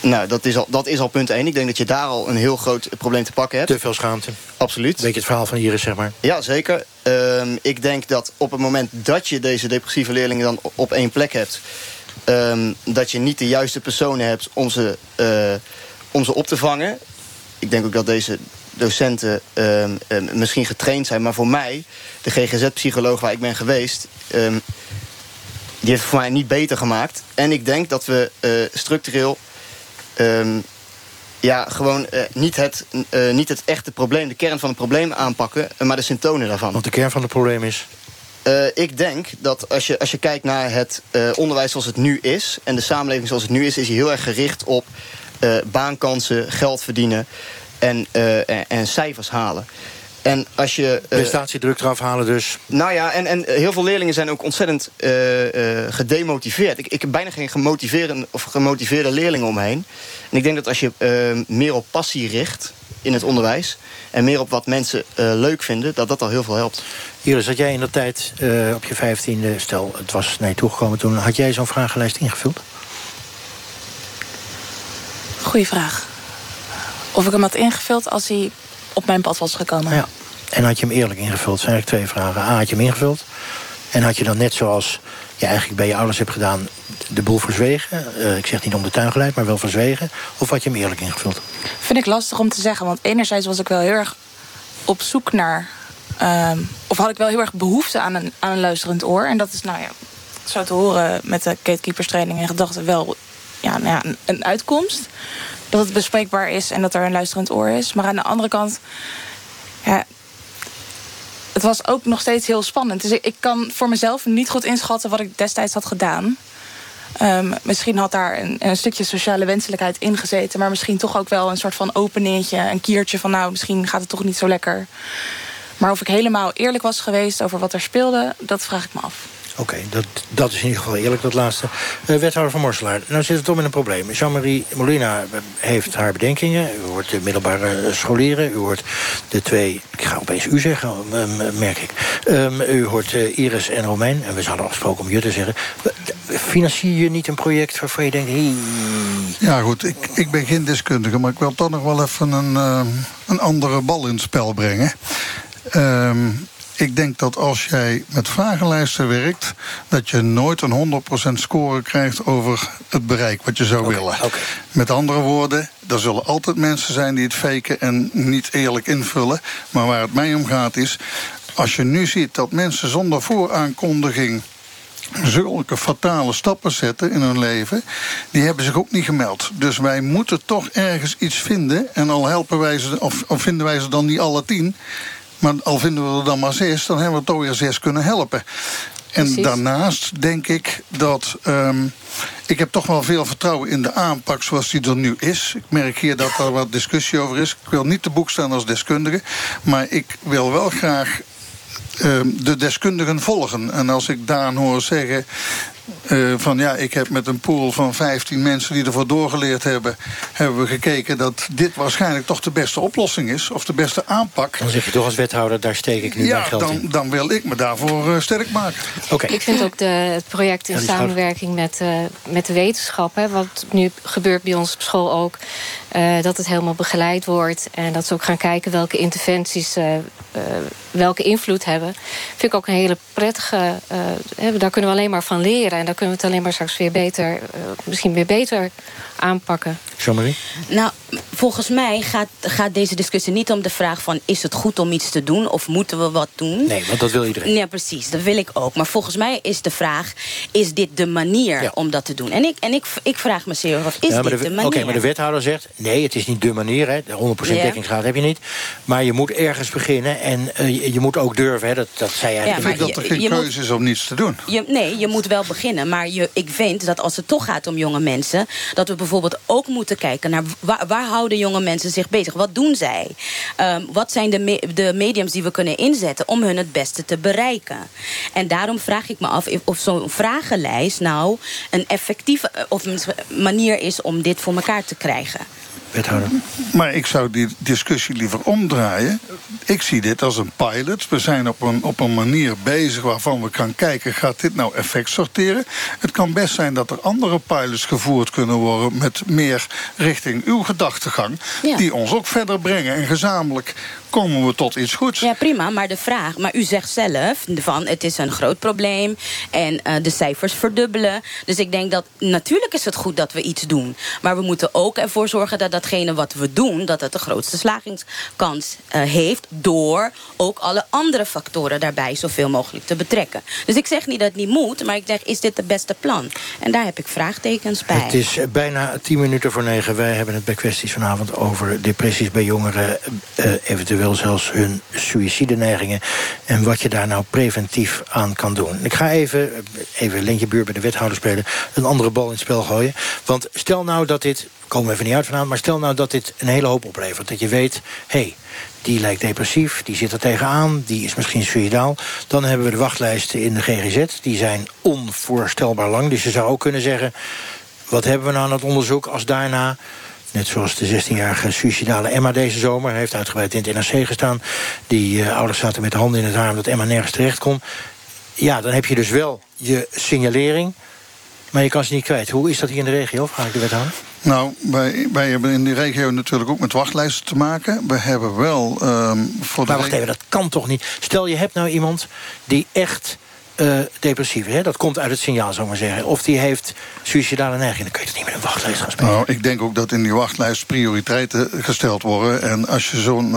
Nou, dat is, al, dat is al punt 1. Ik denk dat je daar al een heel groot probleem te pakken hebt. Te veel schaamte. Absoluut. Weet je het verhaal van Iris, zeg maar. Ja, zeker. Um, ik denk dat op het moment dat je deze depressieve leerlingen dan op één plek hebt... Um, dat je niet de juiste personen hebt om ze, uh, om ze op te vangen. Ik denk ook dat deze docenten um, misschien getraind zijn. Maar voor mij, de GGZ-psycholoog waar ik ben geweest... die heeft voor mij niet beter gemaakt. En ik denk dat we uh, structureel Um, ja, gewoon uh, niet, het, uh, niet het echte probleem, de kern van het probleem aanpakken... maar de symptomen daarvan. Want de kern van het probleem is? Uh, ik denk dat als je, als je kijkt naar het onderwijs zoals het nu is... en de samenleving zoals het nu is... is hij heel erg gericht op baankansen, geld verdienen... en, eh, en, en cijfers halen. En als je. eh, Prestatiedruk eraf halen dus. nou ja, en, en heel veel leerlingen zijn ook ontzettend eh, eh, gedemotiveerd. Ik, ik heb bijna geen gemotiveerde, of gemotiveerde leerlingen omheen. En ik denk dat als je meer op passie richt in het onderwijs... en meer op wat mensen eh, leuk vinden, dat dat al heel veel helpt. Iris, had jij in dat tijd eh, op je vijftiende, stel het was naar je toegekomen toen... had jij zo'n vragenlijst ingevuld? Goeie vraag. Of ik hem had ingevuld als hij op mijn pad was gekomen. Ja. En had je hem eerlijk ingevuld? zijn eigenlijk twee vragen. A, had je hem ingevuld? En had je dan net zoals je eigenlijk bij je ouders hebt gedaan... de boel verzwegen? Eh, ik zeg niet om de tuin geleid, maar wel verzwegen. Of had je hem eerlijk ingevuld? Vind ik lastig om te zeggen. Want enerzijds was ik wel heel erg op zoek naar... ehm, of had ik wel heel erg behoefte aan een, aan een luisterend oor. En dat is nou ja, zo te horen met de gatekeepers training en gedachten wel ja, nou ja, een uitkomst. Dat het bespreekbaar is en dat er een luisterend oor is. Maar aan de andere kant... Het was ook nog steeds heel spannend. Dus ik, ik kan voor mezelf niet goed inschatten wat ik destijds had gedaan. Ehm, misschien had daar een, een stukje sociale wenselijkheid in gezeten... maar misschien toch ook wel een soort van openingetje, een kiertje van... nou, misschien gaat het toch niet zo lekker. Maar of ik helemaal eerlijk was geweest over wat er speelde... dat vraag ik me af. Oké, dat, dat is in ieder geval eerlijk, dat laatste. Eh, wethouder van Morselaar, nou zit het toch met een probleem. Jean-Marie Molina heeft haar bedenkingen. U hoort de middelbare scholieren. U hoort de twee, ik ga opeens u zeggen, um, merk ik. Um, u hoort Iris en Romein. En we hadden afgesproken om je te zeggen. Financier je niet een project waarvan je denkt... Hey... Ja goed, ik, ik ben geen deskundige... maar ik wil toch nog wel even een, een andere bal in het spel brengen. Um, ik denk dat als jij met vragenlijsten werkt... dat je nooit een 100% score krijgt over het bereik wat je zou okay, willen. Okay. Met andere woorden, er zullen altijd mensen zijn die het faken... en niet eerlijk invullen. Maar waar het mij om gaat is... als je nu ziet dat mensen zonder vooraankondiging zulke fatale stappen zetten in hun leven... die hebben zich ook niet gemeld. Dus wij moeten toch ergens iets vinden... en al helpen wij ze, of, of vinden wij ze dan niet alle tien... Maar al vinden we er dan maar zes, dan hebben we toch weer zes kunnen helpen. En Precies. daarnaast denk ik dat... Um, ik heb toch wel veel vertrouwen in de aanpak zoals die er nu is. Ik merk hier dat er wat discussie over is. Ik wil niet te boek staan als deskundige. Maar ik wil wel graag um, de deskundigen volgen. En als ik Daan hoor zeggen... Uh, van ja, ik heb met een pool van 15 mensen die ervoor doorgeleerd hebben... hebben we gekeken dat dit waarschijnlijk toch de beste oplossing is. Of de beste aanpak. Dan zeg je toch als wethouder, daar steek ik nu ja, mijn geld dan, in. dan wil ik me daarvoor uh, sterk maken. Okay. Ik vind ook de, het project in ja, samenwerking met, uh, met de wetenschap... Hè, wat nu gebeurt bij ons op school ook... dat het helemaal begeleid wordt. En dat ze ook gaan kijken welke interventies... welke invloed hebben. Vind ik ook een hele prettige... daar kunnen we alleen maar van leren. En daar kunnen we het alleen maar straks weer beter, uh, misschien weer beter aanpakken. Jean-Marie? Nou, volgens mij gaat, gaat deze discussie niet om de vraag van... is het goed om iets te doen of moeten we wat doen? Nee, want dat wil iedereen. Ja, precies. Dat wil ik ook. Maar volgens mij is de vraag... is dit de manier ja. om dat te doen? En ik, en ik, ik vraag me serieus af, is ja, dit de, de, manier? Oké, okay, maar de wethouder zegt... nee, het is niet de manier. Hè. 100% ja. dekkingsgraad heb je niet. Maar je moet ergens beginnen. En uh, je, je, moet ook durven. Hè. Dat, dat zei jij. Ja, ik vind dat er geen keuze moet, is om niets te doen. Je, nee, je moet wel beginnen. Maar je, ik vind dat als het toch gaat om jonge mensen... dat we bijvoorbeeld ook moeten kijken naar... waar, houden jonge mensen zich bezig? Wat doen zij? Um, wat zijn de, de mediums die we kunnen inzetten... om hun het beste te bereiken? En daarom vraag ik me af of zo'n vragenlijst... nou een effectieve of een manier is om dit voor elkaar te krijgen. Wethouder. Maar ik zou die discussie liever omdraaien. Ik zie dit als een pilot. We zijn op een, op een manier bezig waarvan we gaan kijken... gaat dit nou effect sorteren? Het kan best zijn dat er andere pilots gevoerd kunnen worden... met meer richting uw gedachtegang... Ja. die ons ook verder brengen. En gezamenlijk komen we tot iets goeds. Ja, prima. Maar de vraag... Maar u zegt zelf van het is een groot probleem... en uh, de cijfers verdubbelen. Dus ik denk dat natuurlijk is het goed dat we iets doen. Maar we moeten ook ervoor zorgen dat datgene wat we doen... dat het de grootste slagingskans uh, heeft... door ook alle andere factoren daarbij zoveel mogelijk te betrekken. Dus ik zeg niet dat het niet moet... maar ik zeg, is dit het beste plan? En daar heb ik vraagtekens bij. Het is bijna tien minuten voor negen. Wij hebben het bij kwesties vanavond over depressies bij jongeren... Uh, eventueel eventueel zelfs hun suïcideneigingen... en wat je daar nou preventief aan kan doen. Ik ga even, even Lentje Buur bij de wethouder spelen... een andere bal in het spel gooien. Want stel nou dat dit, komen we even niet uit vanavond... maar stel nou dat dit een hele hoop oplevert. Dat je weet, hé, hey, die lijkt depressief, die zit er tegenaan... die is misschien suïcidaal. Dan hebben we de wachtlijsten in de GGZ. Die zijn onvoorstelbaar lang. Dus je zou ook kunnen zeggen... wat hebben we nou aan het onderzoek als daarna... Net zoals de 16-jarige suïcidale Emma deze zomer... heeft uitgebreid in het NRC gestaan. Die uh, ouders zaten met de handen in het haar... omdat Emma nergens terecht kon. Ja, dan heb je dus wel je signalering... maar je kan ze niet kwijt. Hoe is dat hier in de regio, vraag ik de wethouder? Nou, wij, wij hebben in die regio natuurlijk ook met wachtlijsten te maken. We hebben wel um, voor maar de... wacht even, dat kan toch niet? Stel, je hebt nou iemand die echt uh, depressief is. Dat komt uit het signaal, zou maar zeggen. Of die heeft suïcidale neiging. Dan kun je het niet met een wachtlijst gaan spelen. Nou, ik denk ook dat in die wachtlijst prioriteiten gesteld worden. En als je zo'n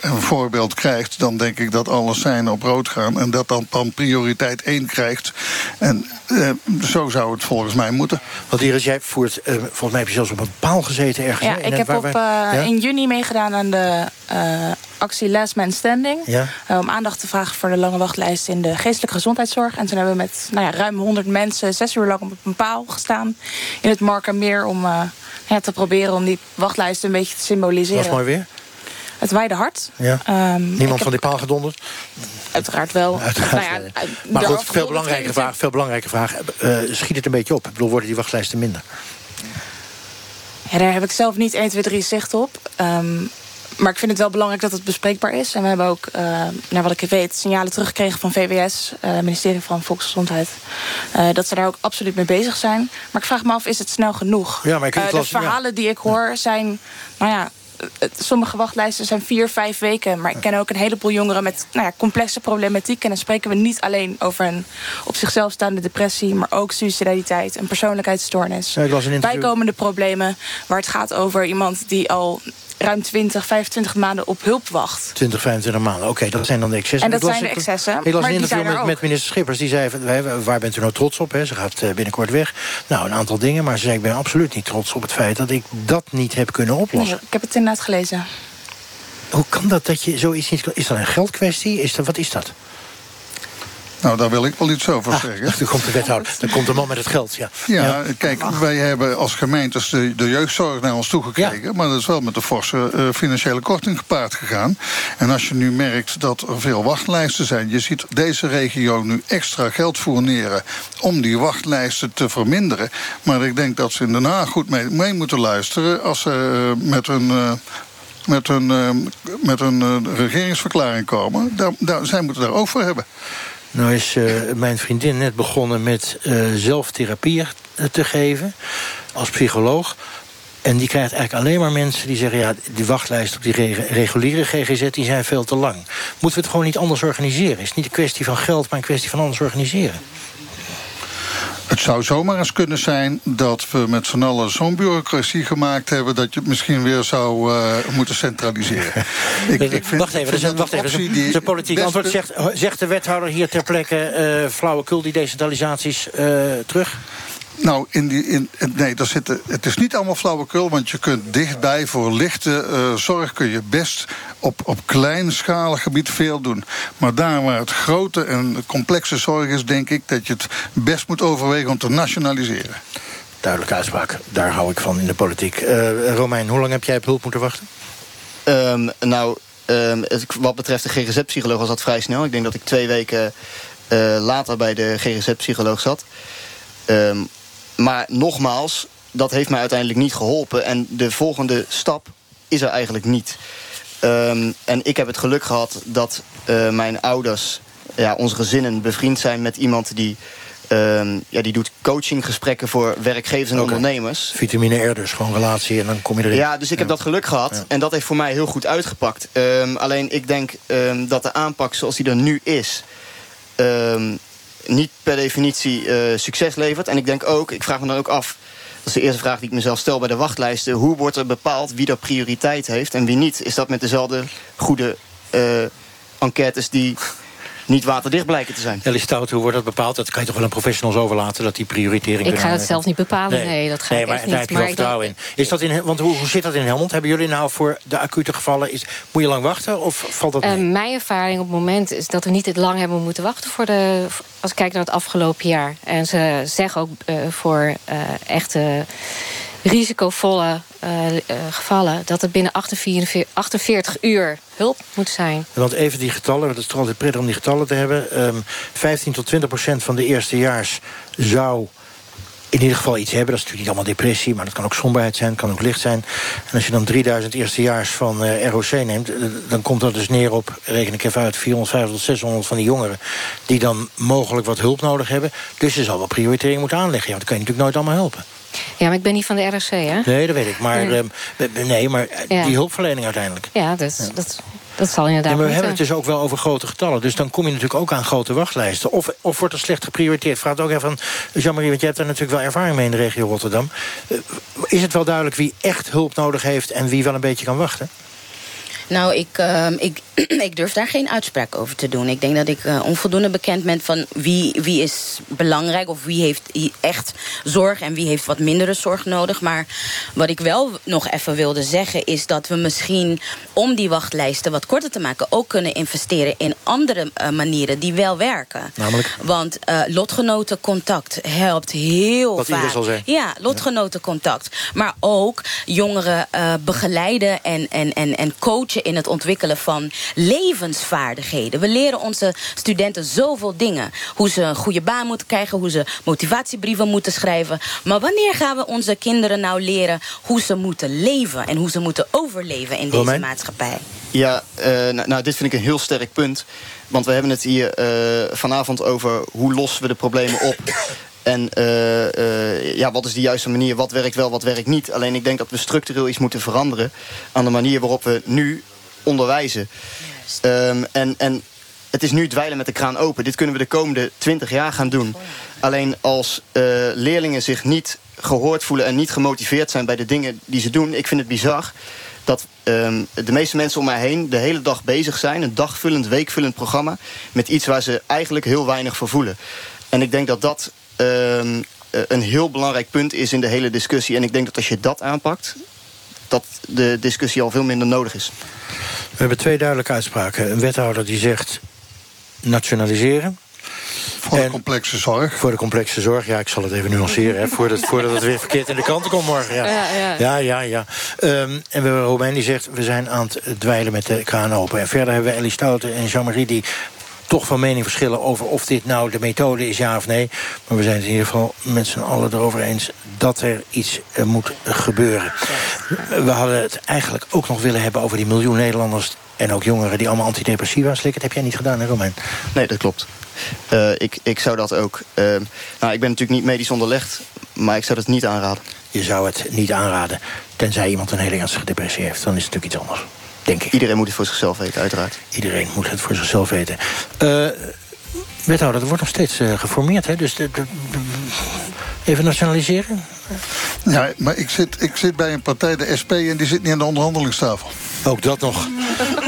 een voorbeeld krijgt... dan denk ik dat alle seinen op rood gaan. En dat dan, dan prioriteit 1 krijgt. En uh, zo zou het volgens mij moeten. Want Iris, jij voert... volgens mij heb je zelfs op een paal gezeten ergens. Ja, ik heb op, ja? in juni meegedaan aan de actie Last Man Standing. Ja. om aandacht te vragen voor de lange wachtlijst in de geestelijke gezondheidszorg. En toen hebben we met nou ja, ruim 100 mensen zes uur lang op een paal gestaan in het Markermeer om uh, ja, te proberen om die wachtlijst een beetje te symboliseren. Was mooi weer? Het waaide hard. Ja. Um, Niemand van die paal gedonderd? Uiteraard wel. [LAUGHS] Uiteraard. Nou ja, maar goed, veel belangrijke vraag. Veel belangrijke vraag. Schiet het een beetje op? Ik bedoel, worden die wachtlijsten minder? Ja, daar heb ik zelf niet 1, 2, 3 zicht op. Um, maar ik vind het wel belangrijk dat het bespreekbaar is. En we hebben ook, uh, naar wat ik weet, signalen teruggekregen van VWS, uh, ministerie van Volksgezondheid. Uh, dat ze daar ook absoluut mee bezig zijn. Maar ik vraag me af, is het snel genoeg? Ja, maar ik de verhalen die ik hoor zijn, nou ja, sommige wachtlijsten zijn vier, vijf weken. Maar ik ken ook een heleboel jongeren met nou ja, complexe problematiek. En dan spreken we niet alleen over een op zichzelf staande depressie... maar ook suicidaliteit, een persoonlijkheidsstoornis. Ja. Bijkomende problemen waar het gaat over iemand die al ruim 20, 25 maanden op hulp wacht. 20, 25 maanden, oké, okay, dat zijn dan de excessen. En dat zijn de excessen. Ik las een interview met, met, minister Schippers, die zei... waar bent u nou trots op? Hè? Ze gaat binnenkort weg. Nou, een aantal dingen, maar ze zei... ik ben absoluut niet trots op het feit dat ik dat niet heb kunnen oplossen. Nee, ik heb het inderdaad gelezen. Hoe kan dat dat je zoiets niet... Is dat een geldkwestie? Is dat, wat is dat? Nou, daar wil ik wel iets over ah, zeggen. Dan [LAUGHS] komt de wethouder, dan komt de man met het geld, ja. Ja, ja. kijk, wij hebben als gemeentes de, de jeugdzorg naar ons toegekregen... Ja. maar dat is wel met een forse uh, financiële korting gepaard gegaan. En als je nu merkt dat er veel wachtlijsten zijn... je ziet deze regio nu extra geld fourneren... om die wachtlijsten te verminderen. Maar ik denk dat ze in Den Haag goed mee, mee moeten luisteren... als ze uh, met hun... Uh, met een, uh, met een uh, regeringsverklaring komen. Daar, daar, zij moeten daar ook voor hebben. Nou is uh, mijn vriendin net begonnen met uh, zelftherapie te geven als psycholoog. En die krijgt eigenlijk alleen maar mensen die zeggen... ja, die wachtlijst op die reguliere GGZ die zijn veel te lang. Moeten we het gewoon niet anders organiseren? Het is niet een kwestie van geld, maar een kwestie van anders organiseren. Het zou zomaar eens kunnen zijn dat we met z'n allen zo'n bureaucratie gemaakt hebben... dat je het misschien weer zou uh, moeten centraliseren. [LAUGHS] ik, ik vind, wacht even, vind wacht even. De politiek antwoord. Zegt, zegt de wethouder hier ter plekke uh, flauwekul die decentralisaties uh, terug? Nou, in die, in, nee, daar zit, het is niet allemaal flauwekul... want je kunt dichtbij voor lichte uh, zorg... kun je best op, op kleinschalig gebied veel doen. Maar daar waar het grote en complexe zorg is... denk ik dat je het best moet overwegen om te nationaliseren. Duidelijke uitspraak. Daar hou ik van in de politiek. Uh, Romein, hoe lang heb jij op hulp moeten wachten? Um, nou, um, wat betreft de GGZ-psycholoog was dat vrij snel. Ik denk dat ik twee weken uh, later bij de GGZ-psycholoog zat... Um, maar nogmaals, dat heeft mij uiteindelijk niet geholpen. En de volgende stap is er eigenlijk niet. Um, en ik heb het geluk gehad dat uh, mijn ouders, ja, onze gezinnen, bevriend zijn met iemand die. Um, ja, die doet coachinggesprekken voor werkgevers en okay. ondernemers. Vitamine R dus, gewoon relatie en dan kom je erin. Ja, dus ik heb dat geluk gehad. Ja. En dat heeft voor mij heel goed uitgepakt. Um, alleen ik denk dat de aanpak zoals die er nu is niet per definitie uh, succes levert. En ik denk ook, ik vraag me dan ook af... dat is de eerste vraag die ik mezelf stel bij de wachtlijsten... hoe wordt er bepaald wie er prioriteit heeft en wie niet? Is dat met dezelfde goede uh, enquêtes die niet waterdicht blijken te zijn. Ellie Stout, hoe wordt dat bepaald? Dat kan je toch wel aan professionals overlaten, dat die prioritering... Ik ga dat zelf niet bepalen, nee, dat ga nee, ik maar echt daar niet. heb je wel vertrouwen in. Is dat in. Want hoe, hoe zit dat in Helmond? Hebben jullie nou voor de acute gevallen... Is, moet je lang wachten of valt dat Eh, mee? mijn ervaring op het moment is dat we niet te lang hebben moeten wachten voor de. Als ik kijk naar het afgelopen jaar. En ze zeggen ook eh, voor eh, echte risicovolle eh, eh, gevallen dat het binnen 48, 48 uur hulp moet zijn. Want even die getallen, het is altijd prettig om die getallen te hebben. Ehm 15 tot 20 procent van de eerstejaars zou in ieder geval iets hebben. Dat is natuurlijk niet allemaal depressie, maar dat kan ook somberheid zijn, kan ook licht zijn. En als je dan 3000 eerstejaars van eh, ROC neemt, dan komt dat dus neer op, reken ik even uit, 450 tot 600 van die jongeren die dan mogelijk wat hulp nodig hebben. Dus je zal wel prioritering moeten aanleggen. Ja, want dan kan je natuurlijk nooit allemaal helpen. Ja, maar ik ben niet van de ROC, hè? Nee, dat weet ik. Maar, Nee. ehm, nee, maar eh, Ja. die hulpverlening uiteindelijk. Ja, dat, dat, dat zal inderdaad Ja, maar we hebben het dus ook wel over grote getallen. Dus dan kom je natuurlijk ook aan grote wachtlijsten. Of, of wordt er slecht geprioriteerd? Vraag het ook even aan Jean-Marie, want jij hebt daar natuurlijk wel ervaring mee in de regio Rotterdam. Eh, Is het wel duidelijk wie echt hulp nodig heeft en wie wel een beetje kan wachten? Nou, ik, ehm, ik, [CLEARS THROAT] ik durf daar geen uitspraak over te doen. Ik denk dat ik eh, onvoldoende bekend ben van wie, wie is belangrijk... of wie heeft echt zorg en wie heeft wat mindere zorg nodig. Maar wat ik wel nog even wilde zeggen... is dat we misschien om die wachtlijsten wat korter te maken... ook kunnen investeren in andere eh, manieren die wel werken. Namelijk? Want eh, lotgenotencontact helpt heel Wat vaak. Iris al zei. Ja, lotgenotencontact. Maar ook jongeren begeleiden en, en, en, en coachen in het ontwikkelen van levensvaardigheden. We leren onze studenten zoveel dingen. Hoe ze een goede baan moeten krijgen, hoe ze motivatiebrieven moeten schrijven. Maar wanneer gaan we onze kinderen nou leren hoe ze moeten leven en hoe ze moeten overleven in deze Romein? maatschappij? Ja, eh, nou, nou, dit vind ik een heel sterk punt. Want we hebben het hier eh, vanavond over hoe lossen we de problemen op. [COUGHS] En eh, eh, ja, wat is de juiste manier? Wat werkt wel, wat werkt niet? Alleen ik denk dat we structureel iets moeten veranderen... aan de manier waarop we nu onderwijzen. Ehm, en, en het is nu dweilen met de kraan open. Dit kunnen we de komende twintig jaar gaan doen. Alleen als eh, leerlingen zich niet gehoord voelen... en niet gemotiveerd zijn bij de dingen die ze doen... ik vind het bizar dat ehm, de meeste mensen om mij heen de hele dag bezig zijn... een dagvullend, weekvullend programma... met iets waar ze eigenlijk heel weinig voor voelen. En ik denk dat dat ehm, eh, een heel belangrijk punt is in de hele discussie. En ik denk dat als je dat aanpakt... dat de discussie al veel minder nodig is. We hebben twee duidelijke uitspraken. Een wethouder die zegt nationaliseren. Voor de complexe zorg. Voor de complexe zorg, ja, ik zal het even nuanceren... Hè, voordat, voordat het weer verkeerd in de kranten komt morgen. Ja, Ja, ja. ja, ja. ja. Ehm, en we hebben Romein die zegt... we zijn aan het dweilen met de kraan open. En verder hebben we Ellie Stouten en Jean-Marie... die toch van mening verschillen over of dit nou de methode is, ja of nee. Maar we zijn het in ieder geval met z'n allen erover eens... dat er iets eh, moet gebeuren. We hadden het eigenlijk ook nog willen hebben over die miljoen Nederlanders... en ook jongeren die allemaal antidepressiva slikken. Dat heb jij niet gedaan, hè, Romein? Nee, dat klopt. Eh, ik, ik zou dat ook... eh, nou, ik ben natuurlijk niet medisch onderlegd... maar ik zou dat niet aanraden. Je zou het niet aanraden. Tenzij iemand een hele ernstige depressie heeft. Dan is het natuurlijk iets anders. Denk ik. Iedereen moet het voor zichzelf weten, uiteraard. Iedereen moet het voor zichzelf weten. Eh wethouder, er wordt nog steeds eh, geformeerd, hè? Dus de, de- even nationaliseren? Ja, maar ik zit, ik zit bij een partij, de SP, en die zit niet aan de onderhandelingstafel. Ook dat nog.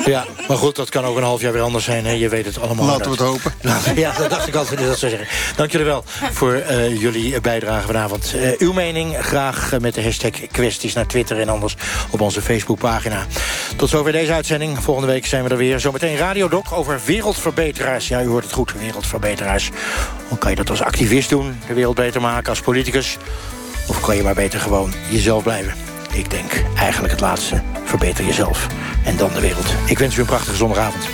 Ja, maar goed, dat kan ook een half jaar weer anders zijn. Hè? Je weet het allemaal. Laten we het hopen. Ja, dat dacht ik altijd dat zou zeggen. Dank jullie wel voor eh, jullie bijdrage vanavond. Eh, uw mening graag eh, met de hashtag kwesties naar Twitter... en anders op onze Facebookpagina. Tot zover deze uitzending. Volgende week zijn we er weer. Zometeen Radiodoc over wereldverbeteraars. Ja, u hoort het goed, wereldverbeteraars. Hoe kan je dat als activist doen? De wereld beter maken als politicus? Of kan je maar beter gewoon jezelf blijven? Ik denk eigenlijk het laatste. Verbeter jezelf. En dan de wereld. Ik wens u een prachtige zondagavond.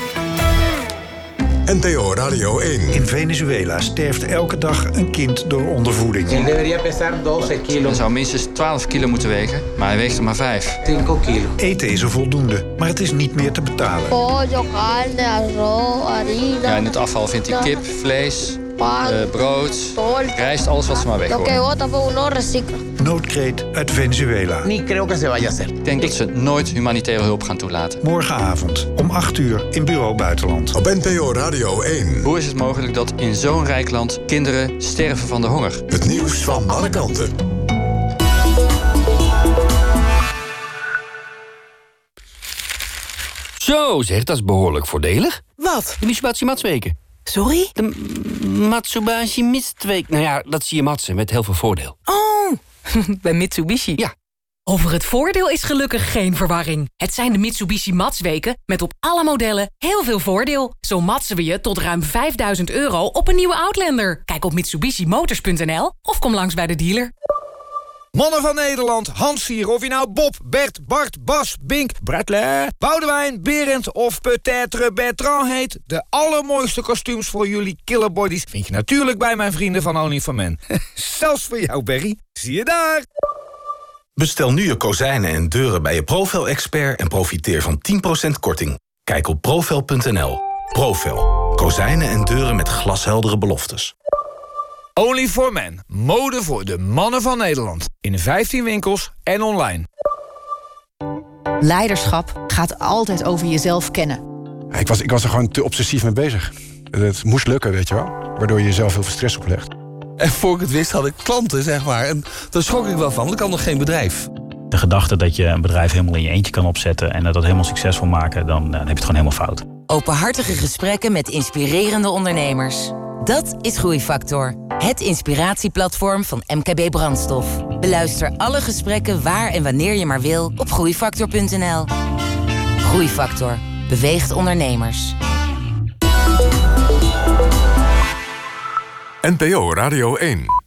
NTO Radio 1. In Venezuela sterft elke dag een kind door ondervoeding. Hij zou minstens 12 kilo moeten wegen, maar hij weegt er maar 5. 5 kilo. Eten is er voldoende, maar het is niet meer te betalen. Ja, in het afval vindt hij kip, vlees, pan, eh, brood, rijst, alles wat ze maar recicla. Noodkreet uit Venezuela. Ik denk dat ze nooit humanitaire hulp gaan toelaten. Morgenavond om 8 uur in Bureau Buitenland. Op NPO Radio 1. Hoe is het mogelijk dat in zo'n rijk land kinderen sterven van de honger? Het nieuws van alle kanten. Zo zeg, dat is behoorlijk voordelig. Wat? De Mitsubishi Matsweken. Sorry? De Matsubashi Mistweek. Nou ja, dat zie je matsen met heel veel voordeel. Oh, [LAUGHS] bij Mitsubishi. Ja. Over het voordeel is gelukkig geen verwarring. Het zijn de Mitsubishi Matsweken met op alle modellen heel veel voordeel. Zo matsen we je tot ruim 5000 euro op een nieuwe Outlander. Kijk op mitsubishimotors.nl of kom langs bij de dealer. Mannen van Nederland, Hans hier, of je nou Bob, Bert, Bart, Bas, Bink, Bradley, Boudewijn, Berend of peut-être Bertrand heet... de allermooiste kostuums voor jullie killerbodies... vind je natuurlijk bij mijn vrienden van Only for Men. [LAUGHS] Zelfs voor jou, Berry. Zie je daar! Bestel nu je kozijnen en deuren bij je Profel-expert... en profiteer van 10% korting. Kijk op profel.nl. Profel. Kozijnen en deuren met glasheldere beloftes. Only for Men. Mode voor de mannen van Nederland. In 15 winkels en online. Leiderschap gaat altijd over jezelf kennen. Ik was, ik was er gewoon te obsessief mee bezig. Het moest lukken, weet je wel. Waardoor je jezelf heel veel stress oplegt. En voor ik het wist had ik klanten, zeg maar. En daar schrok ik wel van, want ik had nog geen bedrijf. De gedachte dat je een bedrijf helemaal in je eentje kan opzetten... en dat helemaal succesvol maken, dan, dan heb je het gewoon helemaal fout. Openhartige gesprekken met inspirerende ondernemers. Dat is Groeifactor. Het inspiratieplatform van MKB Brandstof. Beluister alle gesprekken waar en wanneer je maar wil op groeifactor.nl. Groeifactor beweegt ondernemers. NPO Radio 1